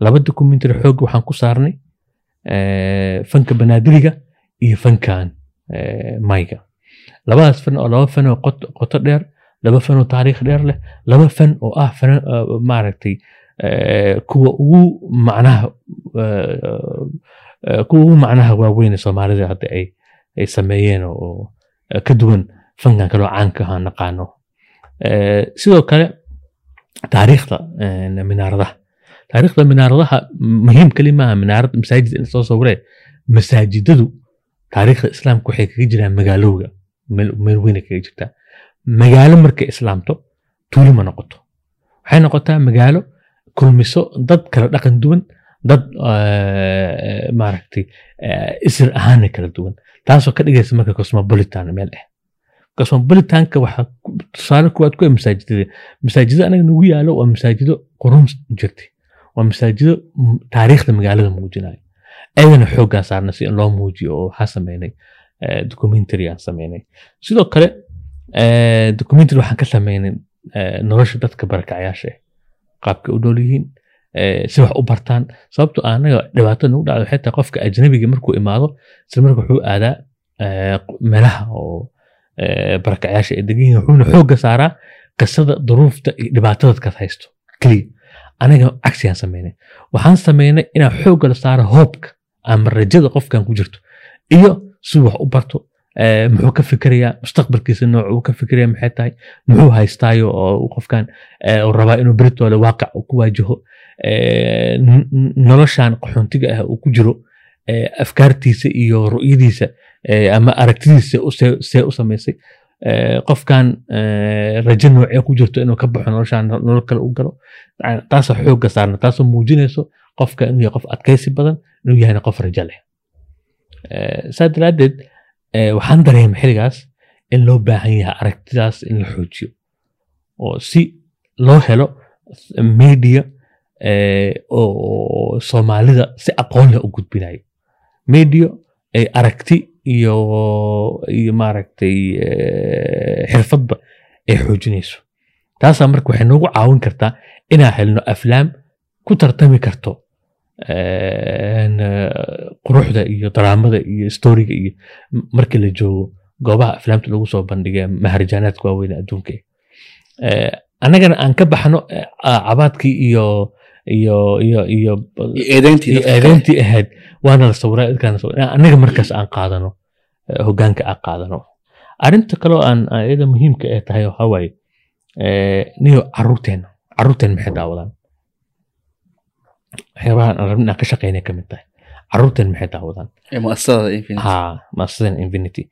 Laba documentary xoogga waxaan ku saarnay eh, fanka banaadiriga iyo fankan eh, mayga labadaas fan oo laba fan oo qot- qoto dheer laba fan oo taariikh dheer leh laba fan oo ah maaragtay kuwa ugu macnaha kuwa ugu macnaha waaweyn ee soomaalida hadda ay sameeyeen oo ka duwan fankan kaloo caanka ahaa naqaano Eh, sidoo kale taariikhda eh, minaaradaha. Taariikhda minaaradaha muhiim keli maaha minaarad masaajid in soo sawiree masaajidadu taariikhda islaamka waxay kaga jiraan magaalowga. Meel meel weyn ay kaga jirtaa. Magaalo markay islaamto tuuli ma noqoto. Waxay noqotaa magaalo kulmiso dad kala dhaqan duwan dad eh, maaragtay isir ahaana kala duwan. Taasoo ka dhigaysa marka cosmopolitan meel ah cosmopolitanka waxaa tusaale kuwaad ku ah masaajidada masaajida anaga nagu yaalo waa masaajido qurun jirtay waa masaajido taariikhda magaalada muujinayo ayadana xooggaa saarna si loo muujiyo oo waxaa sameynay eh, documentary aan sameynay. Sidoo kale eh, documentary waxaan ka sameynay eh, nolosha dadka barakacayaasha ah. Qaabkay u eh, si wax u bartaan. Sababto ah anaga dhibaato nagu dhacdo waxay tahay qofka ajnabiga markuu imaado isla marka wuxuu aadaa meelaha oo barakacayaasha ay degan yihiin wuxuuna xoogga saaraa qisada duruufta iyo dhibaatada dadkaas haysto. Keliya aniga cagsigaan sameynay. Waxaan sameynay inaan xoogga la saaro hoobka ama rajada qofkan ku jirto iyo si wax u barto. Eh, muxuu ka fikirayaa mustaqbalkiisa nooc uu ka fikiraya maxay tahay? Muxuu haystaayo oo qofkan eh, rabaa inuu beritooda waaqic ku waajaho eh, noloshan qaxoontiga ah uu ku jiro? eh, afkaartiisa iyo ru'yadiisa ama aragtidiisa see u samaysay qofkan rajo noocee ku jirto inuu ka baxo noloshan nolol kale u galo taasoo xoogga saarna taasoo muujinayso qofka inuu yahay qof adkaysi badan inuu yahayna qof rajo leh. Eh, saa daraaddeed waxaan dareemay xilligaas in loo baahan yahay aragtidaas in la xoojiyo oo si loo helo media oo soomaalida si aqoon leh u gudbinayo media ay aragti iyo maaragtay eh, xirfadba ay xoojinayso. Taasaa marka waxay noogu caawin kartaa inaan helno aflaam ku tartami karto eh, quruxda iyo daraamada iyo storiga iyo markii la joogo goobaha aflaamta lagu soo bandhigay maharajaanaadka waaweyn ee. Adduunka Eh, annagana aan ka baxno cabaadkii iyo eedeyntii ahayd. Waana la sawiraa dadkaana sawiraa annaga markaas aan qaadano eh, hoggaanka aan qaadano. Arrinta kaloo aan iyada muhiimka ee tahay waxaa waaye eh, niyo caruurteena caruurteena maxay daawadaan? Waxyaabahan aan rabin inaan ka shaqeynay ka mid tahay. Caruurteena maxay daawadaan? Ee muasasada Infinity.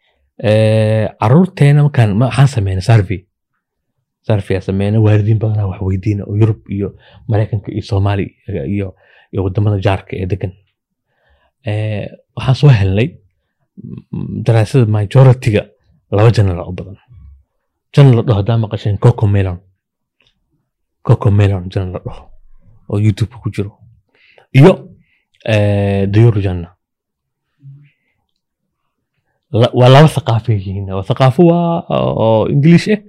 Eh, caruurteena markaan ma- waxaan sameynay survey survey aan sameynay waalidiin badanaa wax weydiina oo yurub iyo maraykanka iyo soomaali iyo iyo waddamada jaarka ee degan Eh, waxaan soo helnay daraasada majority-ga laba janal u badan. La dhaho hadaa maqasheen coco melon. Cocomelon janna la dhaho oo youtube ku jiro. Iyo eh, dayur janna La- waa laba thaqaafo yihiin. Waa thaqaafo waa oo ingiliish ah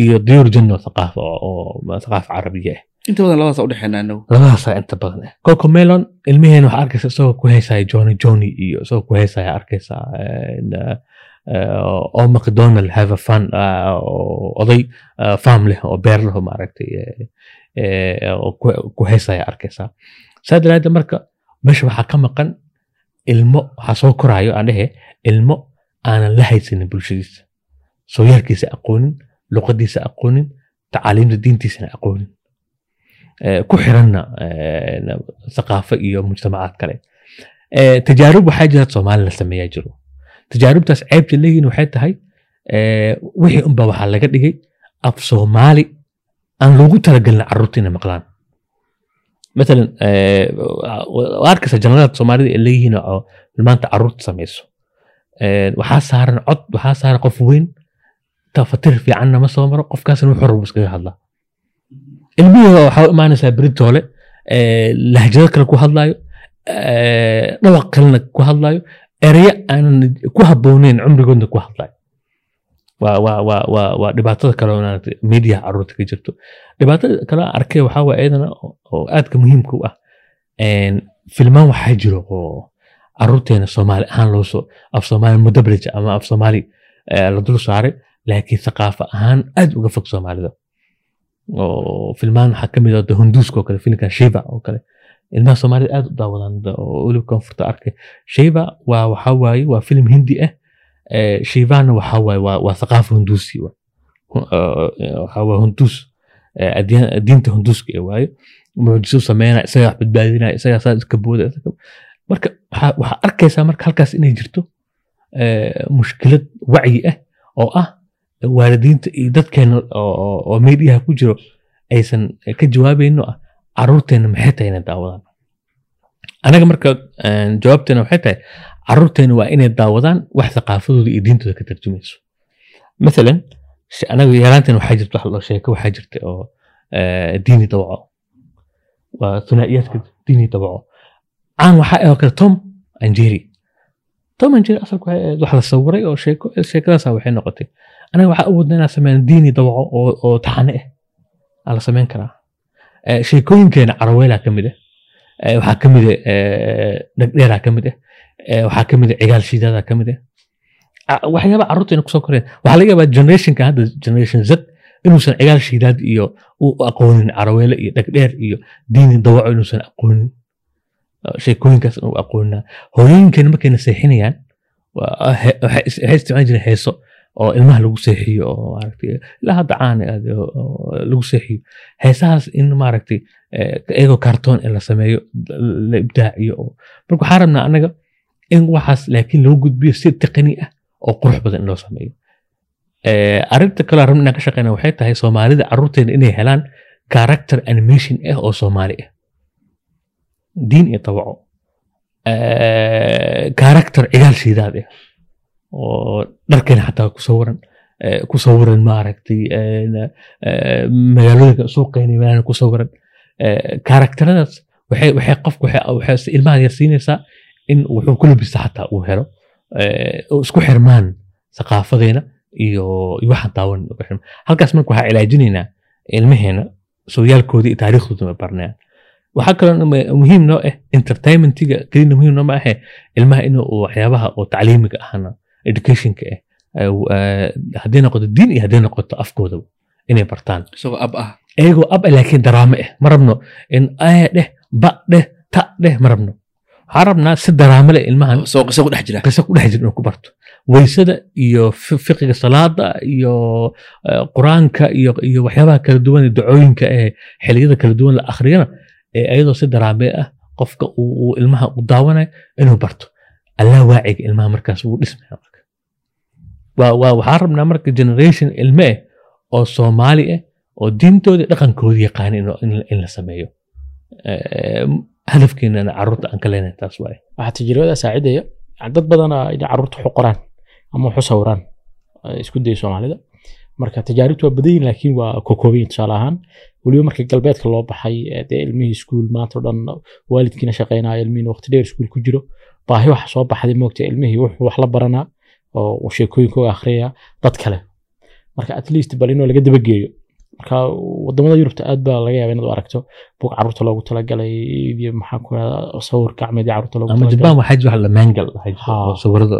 iyo dayur janna waa thaqaafo oo thaqaafo carabiya ah inta badan labadaas udhexeena anagu labadaasaa inta badan ah cocomelon ilmaheen waxaa arkaysa isagoo ku heysaya johnny johnny iyo isagoo ku heysaya eh, eh, oo mcdonald have a fun ah, oo oday ah, farm leh oo beer leh maaragtay eh, eh, ku heysaya arkaysaa saa daraaddeed marka meesha waxaa ka maqan ilmo waxaa soo koraayo aan dhehe ilmo aanan la haysanin bulshadiisa sooyaalkiisa aqoonin luqadiisa aqoonin tacaaliimta diintiisana aqoonin ku xiranna thaqaafo iyo mujtamacaad kale tajaarub waxaa jira soomaali la sameeyaa jiro tajaarubtaas ceebta leeyihiin waxay tahay wixii unba waxaa laga dhigay af soomaali aan loogu talagelin carruurta inay maqlaan matalan waa arkaysa janalada soomaalida ay leeyihiin oo maanta carruurta samayso waxaa saaran cod waxaa saaran qof weyn. Tafatir fiicanna ma soo maro qofkaasna wuxuu rabo iskaga hadlaa. Ilmihii waxaa u imaanaysaa beritoole lahjado kale ku hadlaayo. Eh, dhawaq kalena ku hadlaayo. Ereyo aanan ku habbooneyn cumrigoodna ku hadlaayo. Waa dhibaatada kale media carruurta ka jirto. Dhibaatada kale arkay waxaa waa iyadana oo aadka muhiimka u ah. Filmaan waxaa jiro oo carruurteena soomaali ahaan loo soo af soomaali mudabrij ama af soomaali eh, la dul saaray laakiin thaqaafa ahaan aad uga fog soomaalida. Oo filmaan waxaa ka mid ah hunduuska oo kale filimkan shiva oo kale. Ilmaha soomaalida aad u daawadaan da- oo weliba koonfurta arkay shiva waa waxaa waaye waa filim hindi ah Eh, shivana waxaa waaye waa thaqaafa hunduusi eh, waxaa hunduus diinta hunduuska ee waaye. Mucjiso sameynaya isagaa wax badbaadinaya isagaa saa iska booda marka waxaa arkaysaa marka halkaas inay jirto eh, mushkilad wacyi ah oo ah waalidiinta iyo dadkeena oo- meediyaha ku jiro aysan ka jawaabayno ah caruurteena maxay tahay inay daawadaan anaga marka een, jawaabteena waxay tahay caruurteena waa inay daawadaan wax thaqaafadooda iyo diintooda ka tarjumayso. Maalan anaga yaraanteena waxaa jirta wax loo sheeko waxaa jirta oo eh, diini dawaco. Waa thunaa'iyaadka diini dawaco caan waxaa oo kale tom anjeri tom anjeri asalku ahayd wax la sawiray oo sheeko sheekadaasa waxay noqotay. Anaga waxaa awoodna inaan sameyno diini dawaco oo taxane ah aa la sameyn karaa. Eh, sheekooyinkeena caraweelaa ka ah Eh, waxaa ka ah dhegdheeraa ka ah Eh, waxaa ka ah cigaal shiidaadaa ka ah Ah, waxyaaba carruurteena ku soo koreen. Waxaa laga yaabaa generationka hadda generation z inuusan cigaal shiidaad iyo u aqoonin caraweele iyo dhegdheer iyo diini dawaco inuusan aqoonin. Eh, sheekooyinkaas inuu aqoonina hooyooyinkeena markayna seexinayaan waxay is- waxay isticmaali jireen heeso oo ilmaha lagu seexiyo oo maaragtay ilaa hadda caan lagu seexiyo heesahaas in maaragtay iyagoo kartoon la sameeyo la ibdaaciyo oo marka waxaa rabnaa annaga in waxaas laakiin loo gudbiyo si taqani ah oo qurux badan in loo sameeyo arrinta kale rabna inaan ka shaqeyna waxay tahay soomaalida carruurteena inay helaan character animation ah oo soomaali ah diin iyo tabaco Eh, character cigaal shiidaad ah oo dharkeena xataa ku sawiran ku sawiran maaragtay magaalooyinka suuqeena meelaha ku sawiran karakteradaas waxay waxay qofku waxay waxay ilmaha yar siinaysaa in wuxuu ku labista xataa uu helo isku xirmaan thaqaafadeena iyo waxaan xirmaan halkaas marka waxaa cilaajinaynaa ilmaheena sooyaalkooda iyo taariikhdooda ma barnayaan waxaa kaloo mu- muhiim noo ah entertainmentiga kelina muhiim noo ma ahe ilmaha inuu waxyaabaha oo tacliimiga ahana educationka ah eh, haddii noqoto diin iyo haddii noqoto afkoodaba inay bartaan. Isagoo ab ah. Iyagoo ab ah laakiin daraame ah ma rabno in ee dheh ba dheh ta dheh ma rabno. Waxaan rabnaa si daraame leh ilmahan. Ku dhex jira. Inuu ku barto. Weysada iyo fi- fiqiga salaada iyo eh, qur'aanka iyo waxyaabaha kala duwan dacooyinka ee xiliyada kala duwan la akhriyana ee iyadoo si daraame ah qofka uu ilmaha u daawanayo inuu barto. Allah waaciga ilmaha markaas uu dhismaya marka rabnaa marka generation ilme ah oo soomaali ah oo diintooda dhaqankooda yaqaan in, la sameeyo. Eh, hadafkeenana carruurta aan ka leenahay taas waaye. Waxaa tajribada saacidaya dad badana inay carruurta wax u qoraan ama wax u sawiraan eh, isku daya soomaalida. Marka tajaaribtu waa badan laakiin waa kokoobayin tusaale ahaan weliba markii galbeedka loo baxay ee dee ilmihii iskuul maanta o dhan waalidkiina shaqeynaya ilmihiina waqti dheer iskuul ku jiro. Baahi waxa soo baxday moogta ilmihii wuxuu wax la baranaa oo uu sheekooyinkooga akhriyaya dad kale. Marka at least bal inuu laga dabageeyo. Marka waddamada yurubta aad baa laga yaaba inaad u aragto buug carruurta loogu talagalay iyo maxaa ku rahda sawir gacmeedii carruurta loogu ama talagalay. jabaan waxaa jira wax la maangal dhahay Ha. oo sawirada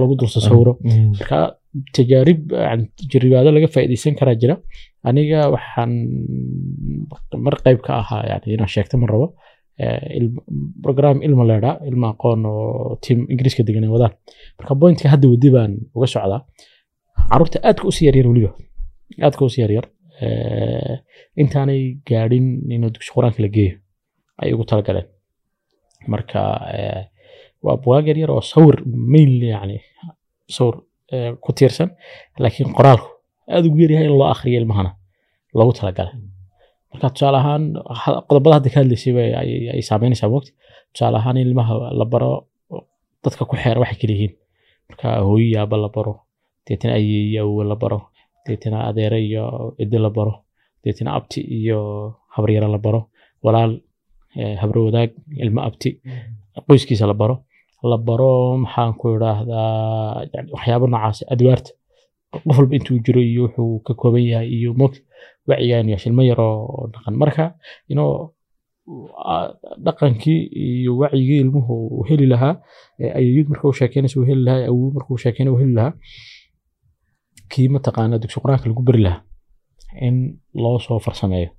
lagu dulsa sawiro. Mm. marka tajaarib yani jaribaado laga faa'iidaysan karaa jira aniga waxaan mar qayb ka ahaa yani inaan sheegta ma rabo eh, program ilma leedha ilma aqoon oo tiim ingiriiska degan ay wadaan. Marka pointka hadda wadi baan uga socdaa. Caruurta aadka usi yaryar weliba aadka usi yaryar eh, intaanay gaadhin inuu dugsi qur'aanka la geeyo ay ugu talagaleen marka eh, waa bugaag yaryar oo sawir mail yani sawir ku tiirsan laakiin qoraalku aad ugu yaryahay in loo akhriyo ilmahana. Loogu talagalay. Marka tusaale ahaan ha- qodobada hadda ka hadlaysay ay- ay saameynaysaa tusaale ahaan in ilmaha la baro dadka ku xeera waxay kala yihiin marka hooyo la baro deetana aye awowe la baro deetana adeere iyo ciddi la baro deetana abti iyo habaryaro la baro walaal eh, habro wadaag ilmo abti qoyskiisa la baro. La baro maxaan ku idhaahdaa waxyaabo noocaas adwaarta qof walba intuu jiro iyo wuxuu ka kooban yahay iyo mog wacyigan iyo shilmo yaroo dhaqan. Marka inoo dhaqankii iyo wacyigii ilmuhu uu heli lahaa ayayud marka uu sheekeynaysa heli lahaa awow marka uu sheekeynay uu heli lahaa kii mataqaana dugsi qur'aanka lagu beri lahaa in loo soo farsameeyo.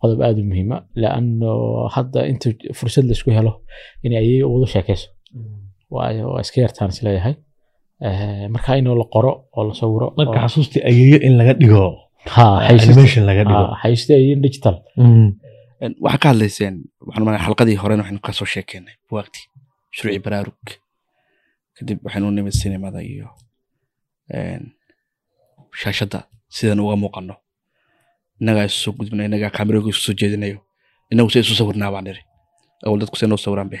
Qodob aad u muhiima laano hadda inta fursad la isku helo in ayay wada sheekeyso. Waayo waa iska yartaan is leeyahay marka inuu la qoro oo la sawiro marka xasuustii ayeeyo in laga dhigo. Animation laga iyo digital. Mm. Een, waxaa ka hadlayseen waxaan umaleynaya xalqadii horena waxaynu ka soo sheekeynay buwaagtii shuruuci baraarug. Kadib waxaynu nimid sinimada iyo shaashadda sidaan uga muuqano innagaa isu soo gudbina innagaa kaamirooga isu soo jeedinayo. Innagu se isu sawirnaa baan niri awal dadku se noo sawiraan be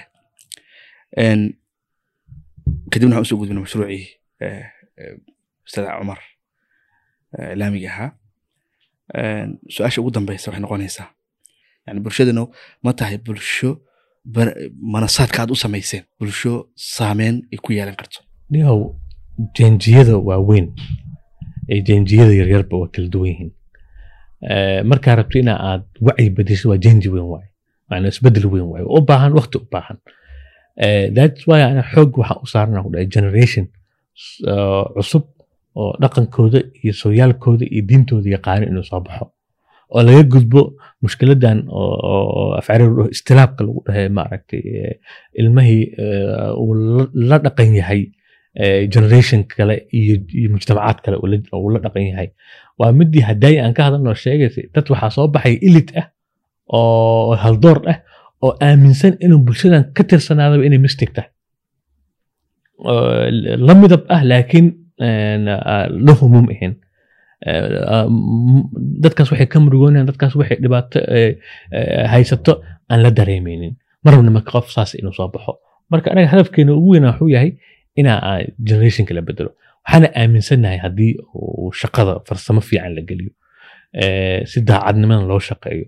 kadibna waxaan u soo gudbina mashruucii eh, eh, ustaad cumar ilaamiga ahaa su'aasha ugu dambeysa waxay noqonaysaa yani bulshadanu ma tahay bulsho manasaadka aad u samayseen bulsho saameyn ay ku yeelan karto niyow jenjiyada waaweyn ee jenjiyada yaryarba waa kala duwan yihiin markaa rabto ina aad wacyi bedesho waa jenji weyn waaye macnaa isbeddel weyn waaye oo baahan waqti u baahan that's why ana xoog waxaan u saarana ku dhahay generation eh, cusub oo dhaqankooda iyo sooyaalkooda iyo diintooda yaqaano inuu soo baxo. Oo laga gudbo mushkiladan oo lagu dhaho istilaabka lagu dhahay maaragtay eh, ilmahii eh, uu la- dhaqan yahay eh, generation kale iyo mujtamacaad kale uu la- dhaqan yahay. Waa midii hadaayi aan ka hadalno sheegaysay dad waxaa soo baxay ilit ah oo haldoor ah oo aaminsan inuu bulshadan ka tirsanaadaba inay mistake tahay. La midab ah laakiin la humum ahayn dadkaas waxay ka murugoonayaan dadkaas waxay dhibaato eh, eh, haysato aan la dareemeynin marabna marka qof saas inuu soo baxo. Marka anaga hadafkeena ugu weynaa wuxuu yahay inaa generationka la bedelo. Waxaana aaminsannahay haddii shaqada farsamo fiican la geliyo. Eh, si daacadnimada loo shaqeeyo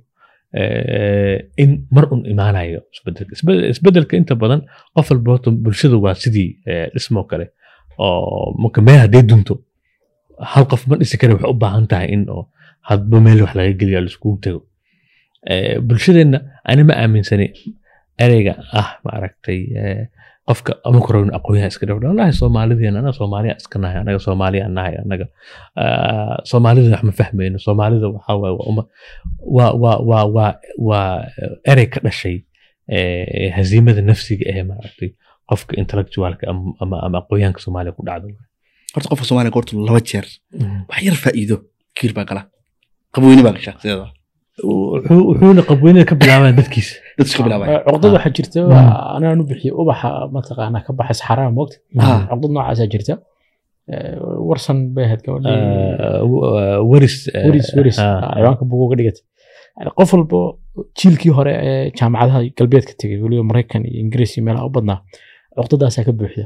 in mar un imaanayo isbeddelka Isbe- isbeddelka inta badan qof walba horta bulshada waa sidii dhismoo kale oo marka meel hadday dunto hal qof ma dhisi kare waxay u baahan tahay in hadba meel wax laga geliya laiskugu tago bulshadeenna ani ma aaminsani ereyga ah maaragtay qofka ama korowin aqoonyaha iska dhawdha wallahi soomaalideena anaga soomaaliya iska nahay anaga soomaaliya nahay anaga soomaalida wax ma fahmayno soomaalida waxaa waaye waa erey ka dhashay eh, haziimada nafsiga ee maaragtay qofka intellectualka ama aqoonyahanka soomaaliya ku dhacdo horta qofka soomaaliga horta laba jeer wax yar faa'iido kiir baa gala qabweyne baa gashaa sideeda wuxuuna qabweynada ka bilaabaan dadkiisa cuqdad waxaa jirta anaan u bixiyo ubaxa mataqaana ka baxay saxaraha moogta cuqdad noocaasaa jirta warsan bay ahayd gabadhii Ah, w- waris eh, weris weris ah, ciwaanka buug uga dhigata qof walba jiilkii hore ee jaamacadaha galbeedka tegay weliba maraykan iyo ingiriis iyo meelaha u badnaa cuqdadaasaa ka buuxda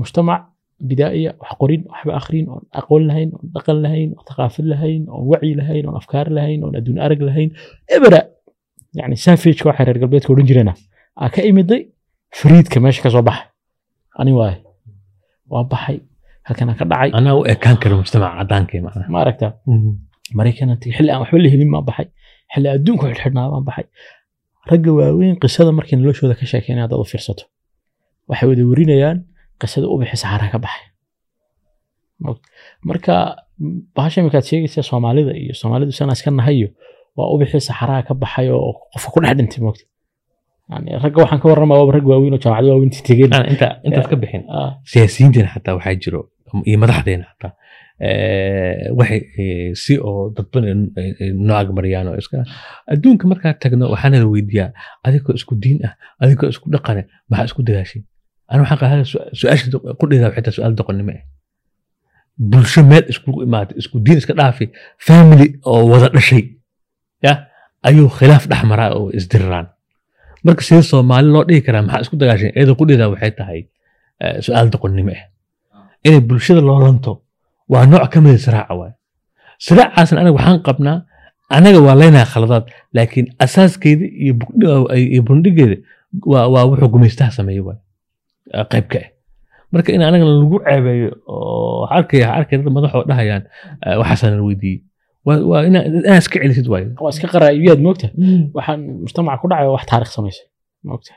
mujtamac bidaa'iya wax qorin waxba akhrin oon aqoon lahayn oon dhaqan lahayn oon thaqaafad lahayn oon wacyi lahayn oon afkaar lahayn oon adduun arag lahayn ebera yani savageka waxay reer galbeedka odhan jireena aa ka imiday fariidka meesha ka soo baxay ani waaye waa baxay halkana ka dhacay anaa u ekaan kara mujtamaca cadaankii ma aragtaa maraykanna tegi xilli aan waxba la helin baan baxay xilli adduunku xidhxidhnaa baan baxay ragga waaweyn qisada markay noloshooda ka sheekeen haddaad u fiirsato waxay wada warinayaan qisada ubixi saxaraa ka baxay. Marka bahasha iminkaad sheegaysa soomaalida iyo soomaalidu sana iska nahayo waa ubixii saxaraa ka baxay oo qofka ku dhex dhintay moogta ragga waxaan ka warramaa waaba rag waaweyn oo jaamacado waaweyn tegeen. Intaas ka bixin. Ah, siyaasiyiinteena xataa waxaa jiro iyo madaxdeena xataa. Waxay si oo dadban noo agmariyaan oo iska. Adduunka markaan tagno waxaana la weydiiyaa adigoo isku diin ah adigoo isku dhaqane maxaa isku dagaashay ana waxaan qaada su'aasha qudheeda xitaa su'aal doqonnimo bulsho meel iskugu imaatay isku diin iska dhaafi family oo wada dhashay ya ayuu khilaaf dhex maraa oo isdiriraan marka sida soomaali loo dhihi karaa maxaa isku dagaashay iyadoo qudheeda waxay tahay su'aal doqonnimo ah inay bulshada loolanto waa nooc ka mida siraaca waay siraacaasna anaga waxaan qabnaa anaga waa leenahay khaladaad laakiin asaaskeeda iyo bundhigeeda waa wuxuu gumaystaha sameeye waay qayb ka ah marka in anaga lagu ceebeeyo oo arkaya madaxoo dhahayaan eh, waxaasana la weydiiyey. Waa waa inaa inaa iska celisid waayo. Waa iska qaraa'ibiyaad moogta? Waxaan mujtamaca ku dhacay wax taarikh samaysay. Moogta.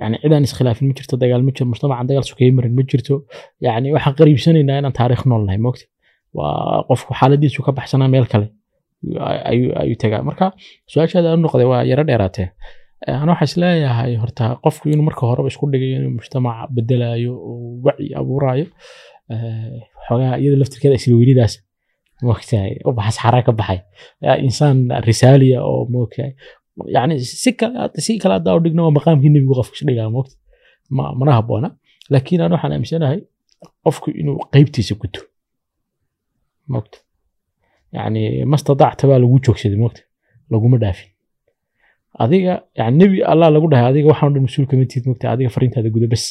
Yani cidaan iskhilaafin ma jirto dagaal ma jiro mujtamacan dagaal sokeeye marin ma jirto. Yani waxaan qariibsanaynaa inaan taarikh nool nahay moogta. Waa qofku xaaladiisu ka baxsanaa meel kale. Ayuu tagaa marka su'aashaada u noqday waa yaro dheeraatee Ana waxaa is leeyahay horta qofku inuu marka horeba isku dhigayo inuu mujtamaca bedelayo oo wacyi abuurayo eh, xoogaa iyada laftirkeeda isla weynidaas moogtahay ubaxas xaraa ka baxay. Insaan risaaliya oo moogtahay. Yani si kale si kale haddaa u dhigno waa maqaamkii nebigu qofka isdhigaa moogta. Ma mana habboona laakiin aan waxaan aaminsanahay qofku inuu qeybtiisa guto moogta. Yani mastadaacta lagu joogsaday moogta laguma dhaafin adiga yani nebi allah lagu dhahay adiga waxaan dhan mas'uul kama tihid moogta adiga fariintaada guda bes.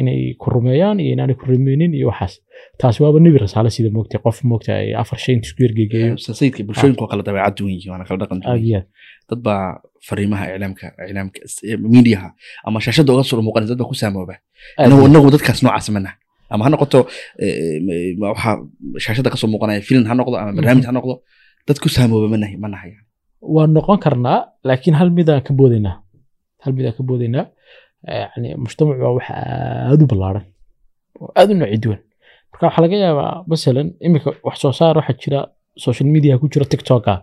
Inay ku rumeeyaan iyo inaanay ku rumeynin iyo waxaas. Taasi waaba nebi rasaale sida moogta qof moogta ay afar shay inta isku yargeegeeyo sayidka bulshooyinku kala dabeecad yihiin waana kala dhaqan dad baa fariimaha iclaamka iclaamka miidiyaha ama shaashada uga soo muuqanaysa dad baa ku saamooba. Inagu dadkaas noocaas mana ama ha noqoto eh, eh, waxa shaashada ka soo muuqanaya filin ha noqdo ama barnaamij ha noqdo dad ku saamooba ma nahay ma waan noqon karnaa laakiin hal midaan ka boodaynaa hal midaan ka boodaynaa yani mujtamac waa wax aad u ballaaran oo aad u nooci duwan. Marka waxaa laga yaabaa masalan iminka wax soo saar waxaa jira social media ku jira tiktoka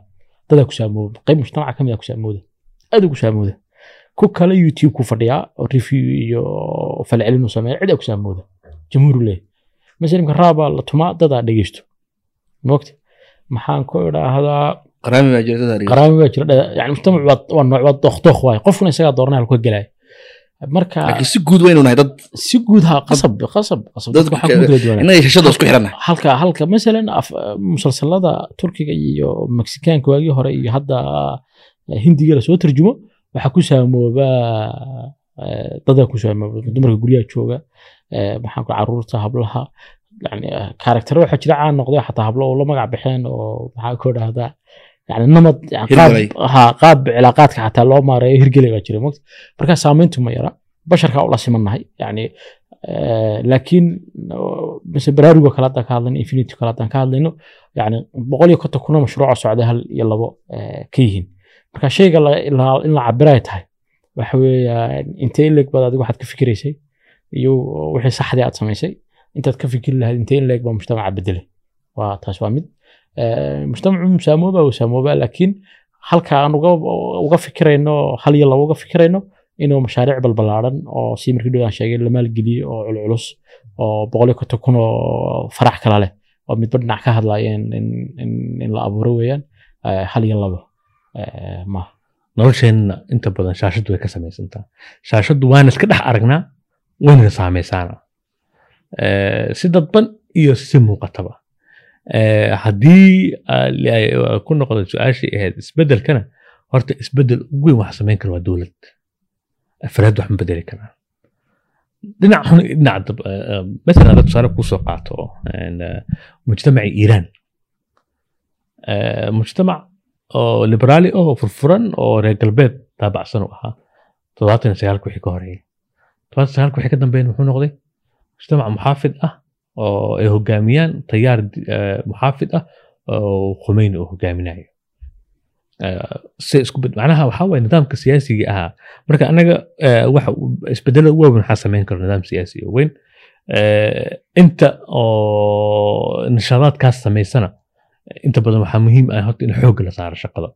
dadaa ku saamooba qayb mujtamaca ka mid ku saamooda aad ugu saamooda. Ku kale youtube ku fadhiyaa oo review iyo falcelin u sameeya cid aa ku saamooda jamhuuru leeyahy masalan imka raabaa la tumaa dadaa dhegeysto. Moogta maxaan ku idhaahdaa qaraami baa jira dad ariga qaraami baa jira dha- yani mujtamac waa waa nooc waa dookh dookh waaye. Qofkuna isagaa dooranaya halku ka gelaya marka laakiin si guud waynu nahay. Dad si guud ha qasab qasab qasab. ku kala isku halka halka masalan af- musalsalada turkiga iyo meksikaanka waagii hore iyo hadda eh, hindiga la soo tarjumo waxaa ku saamooba eh, dadaa ku saamooba. Dumarka guryaha jooga eh, maxaan ku carruurta hablaha yani karaktero waxaa jira caan noqday xataa hablo oo la magac baxeen oo maxaa ku dhahdaa yani namad qaab cilaaqaadka xataa loo maareeyo hirgelay baa jira marka saameyntu ma yara basharkaa ula simannahay yani laakiin mise baraarugo kale haddaan ka hadlayno infinity kale haddaan ka hadlayno yani boqol iyo konton kuna mashruuca socda hal iyo labo ka yihiin marka shayga in la- in la cabiray tahay waxa weeyaan intee in leeg baad adigu waxaad ka fikiraysay iyo wixii saxdii aad samaysay intaad ka fikiri lahayd intee in leeg baa mujtamaca bedelay waa taas waa mid Eh, mujtamacu musaamooba uu saamooba laakiin halka aan uga fikirayno hal iyo laba uga fikirayno inuu mashaariic balbalaaran oo sii markii dhow aan sheegay la maalgeliye oo culculus oo boqol iyo konton kun oo farax kala leh oo midba dhinac ka hadlaya in, la abuuro weeyaan hal iyo eh, maaha nolosheenna inta badan shaashaddu way ka samaysantaa. Shaashaddu waana iska dhex aragnaa waynana saamaysaana si dadban iyo si muuqataba haddii ah, ah, ku noqdo su'aashii ahayd isbedelkana horta isbeddel ugu weyn waxa samayn kara waa dowlad. Afraad wax bedeli karaan. Dhinac xun dhinac eh, eh, masalan hadda tusaale ku soo qaato eh, mujtamacii iiraan. Eh, mujtamac oo liberaali ah oo furfuran oo reer galbeed taabacsan u ahaa. Toddobaatan iyo wixii ka horeeyay toddobaatan sagaalka wixii ka dambeeyay muxuu noqday? Mujtamac muxaafid ah oo ay hogaamiyaan tayaar muxaafid ah oo khumeyni uu hogaaminayo macnaha waxaa waye nidaamka siyaasiga ahaa marka anaga isbedelo waaweyn waxaa samayn karo nidaam siyaasi weyn inta oo nishaadaadkaas samaysana inta badan waxaa muhiim ah horta in xoogga la saaro shaqada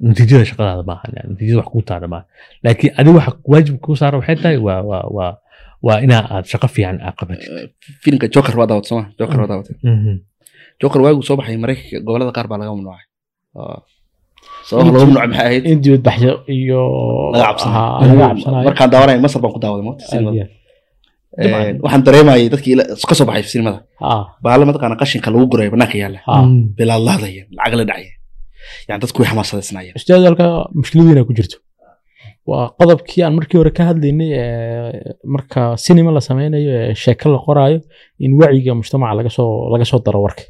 natiijada shaqadaada maaha natiijada wax kuu taara maaha laakiin adiga waxa waajib kuu saara waxay tahay waa waa waa waa inaa aad shaqo fiican aad qabatid filimka joker waa daawad sooma joker waa daawatay joker waagu soo baxay maraykanka gobollada qaar baa laga mamnuucay. Oo. sababta laga mamnuucay maxay ahayd? in dibadbaxyo iyo laga cabsanayo Aha, laga cabsanayo markaan daawanay masar baan ku daawaday moota Aad sinimada. iyo aad. Een, waxaan dareemayay dadkii ka soo baxay sinimada. Bahala mataqaana qashinka lagu gurayo banaanka yaalla. Mm. bilaadlaadaya lacag la dhacaya. Yani dadku way xamaasadaysanayeen ustaad halka mushkiladiina ku jirto waa qodobkii aan markii hore ka hadlaynay ee, marka sinima la sameynayo ee sheeko la qoraayo in wacyiga mujtamaca laga soo laga soo daro warka.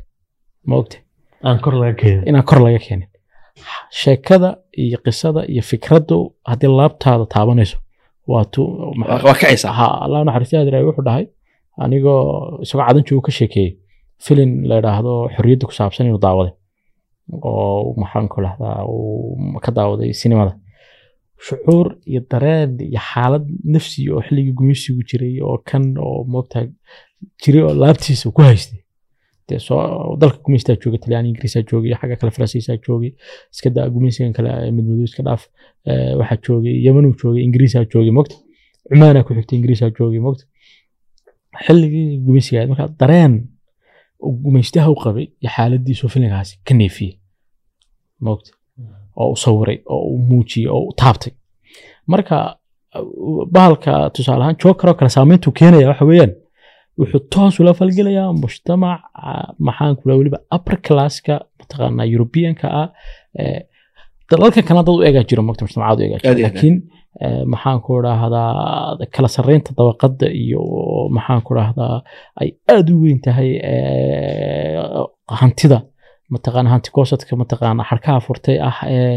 Ma ogta aan kor laga keenin. Inaan kor laga keenin. Sheekada iyo qisada iyo fikraddu haddii laabtaada taabanayso waa tu waa waa kacaysaa ha allah naxariistaha diray wuxuu dhahay anigoo isagoo cadan joogo ka sheekeeyey filin la yidhaahdo xorriyadda ku saabsan inuu daawaday. Oo maxaan ku lahdaa uu ka daawaday sinimada shucuur iyo dareen iyo xaalad nafsi oo xilligii gumeysigu jiray oo kan oo moogtahay jiray oo laabtiisa ku haystay. Dalka gumeystaa joogay talyaani ingiriisaa joogay xagga kale faransiisaa joogay iska gumeysigan kale midmadow iska dhaaf waxaa joogay yemanuu joogay ingiriisaa joogay mogta cumaanaa ku xigtay ingiriisaa joogay mogta xilligii gumeysiga ahayd marka dareen gumeystaha u qabay iyo xaaladiisu filinkaasi ka neefiyey mogta oo u sawiray oo u muujiyey oo u taabtay. Marka bahalka tusaale ahaan joker oo kale saameyntuu keenaya waxa weeyaan wuxuu toos ula falgelayaa mujtamac ah, maxaan kula weliba upper classka mataqaanaa europeanka ah eh, dalalkan kalena dad u eegaa jiro mogta mujtamacaad u eegaa jiro. Laakiin eh, maxaan ku dhahdaa kala sarreynta dabaqadda iyo maxaan ku dhahdaa ay aad u weyn tahay eh, hantida mataqaana hanti goosadka mataqaana xarkaha furtay ah ee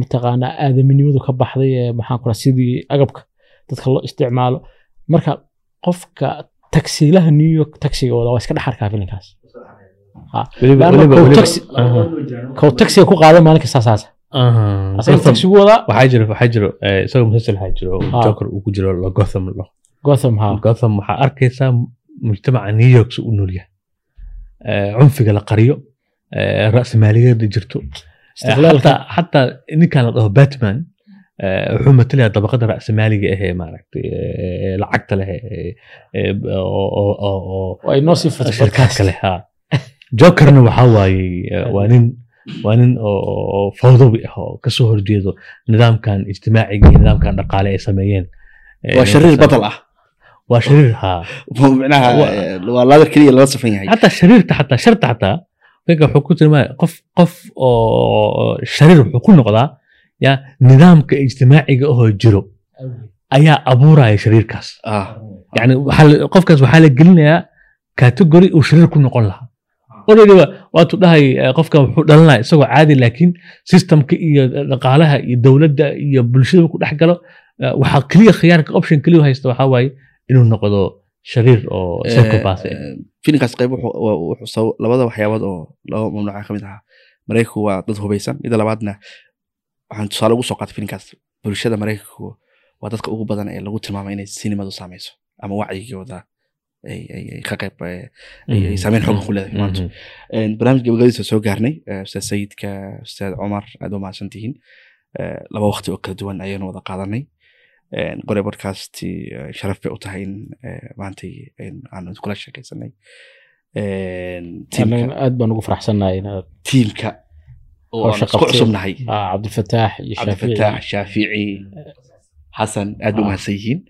mataqaana aadaminimadu ka baxday ee maxaan ku dhahaa sidii agabka dadka loo isticmaalo. Marka qofka tagsiilaha new york tagsigooda waa iska dhex arkaa filinkaas. Kow tagsiga ku qaada maalin kasta saasa aha. asaga Gotham- tagsigu wadaa waxaa jiro waxaa jiro isagoo musalsal waxaa jiro oo joker uu ku jiro la gotham lo. Gotham ha gotham waxaa arkaysaa mujtamaca new york si u nool yahay. Eh, cunfiga la qariyo eh, ra'simaaliyada jirto? Xataa ninkan la dhaho batman eh, wuxuu matalayaa dabaqada ra'simaaliga ahee maaragtay eh, lacagta leh eh, eh, shirkaadka leh ha jokerna waxaa waaye waa nin waa nin oo fawdawi ah oo ka soo horjeedo nidaamkan ijtimaaciga iyo nidaamkan dhaqaale ay sameeyeen. Waa shariir badal ah. Waa shariir ha micnaha Waa- waa laadar keliya lala safan yahay. Xataa shariirta xataa sharta xataa ninka wuxuu ku tilmaamaya qof qof oo shariir wuxuu ku noqdaa ya nidaamka ijtimaaciga ahoo jiro ayaa abuuraya shariirkaas yani qofkaas waxaa la gelinayaa category uu shariir ku noqon lahaa already wa- waatu dhahay qofkan wuxuu dhalanaya isagoo caadi laakiin systemka iyo dhaqaalaha iyo dowladda iyo bulshada ku dhex galo waxaa keliya khiyaarka option keliya haysta waxaa waaye inuu noqdo shariir oo ah. eh, qayb labada waxyaabood oo laba mamnuuca ka mid ahaa. Maraykanku waa dad hubeysan mida labaadna waxaan tusaale ugu soo qaatay filimkaas bulshada maraykanku waa dadka ugu badan ee lagu tilmaamay inay sinimadu saameyso ama wacyigooda ka qayb eh, ay ay saameyn xoogan ku leedahay maanta. Mhm. Een, barnaamij gabagabadiisa soo gaarnay eh, ustaad sayidka ustaad cumar aad u mahadsan tihiin Eh, laba waqti oo kala duwan ayaynu wada qaadanay Podcasti eh, sharaf bay u tahay in maantay aanu kula tiimka aad baan ugu faraxsannahay inaad tiimka oo aan isku cusubnahay ah, cabdifataax iyo cabdifataax shaafici xasan aad Ah. umahadsan yihiin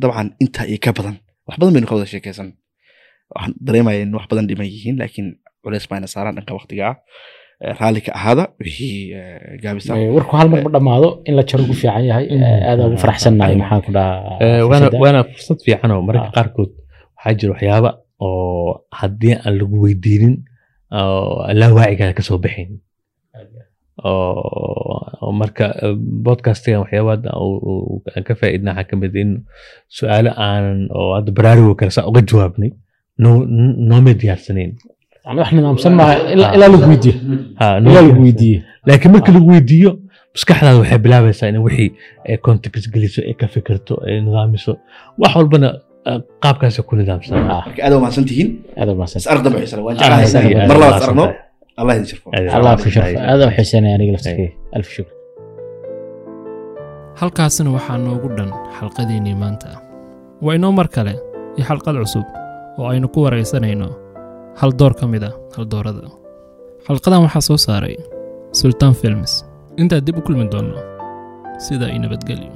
dabcan intaa iyo ka badan wax badan baynu ka wada sheekaysan waxaan dareemaya in wax badan dhiman yihiin laakiin culeys bayna saaraan dhanka waqtiga ah eh, raalli ka ahaada. Wixii gaabisa Eh, warku hal mar ma dhammaado in la jaro ugu fiican yahay Eh, aad ugu faraxsannahay maxaan ku dhahaa? Waana fursad fiican oo mararka Ah. qaarkood waxaa jira waxyaaba oo haddii aan lagu weydiinin laa waacigaada ka soo oo marka podcastgan waxyaabaha aan ka faa'iidna waxaa ka mid in su'aalo aanan oo hadda baraarugo kale saa uga jawaabnay noo- nooma diyaarsanayn Yani wax nidaamsan maaha ilaa lagu weydiiyo ilaa lagu weydiiyo laakiin marka lagu weydiiyo maskaxdaada waxay bilaabaysaa in wixii ay context geliso ay ka fikirto ay nidaamiso. Wax walbana qaabkaas ku nidaamsan Ah, marka aad waa mahadsan tihiin Ah, mar labaad aragno allah idin iyo allah ku sharfo mahadsan aad u xiisanaya aniga laftirkeyga alf shukr. Halkaasina waxaa noogu dhan xalqadiinnii maanta. Waa inoo mar kale iyo xalqad cusub oo aynu ku waraysanayno hal door ka mid ah haldoorada xalqadan waxaa soo saaray sultan films. Intaa dib u kulmi doonno sida ay nabadgelyo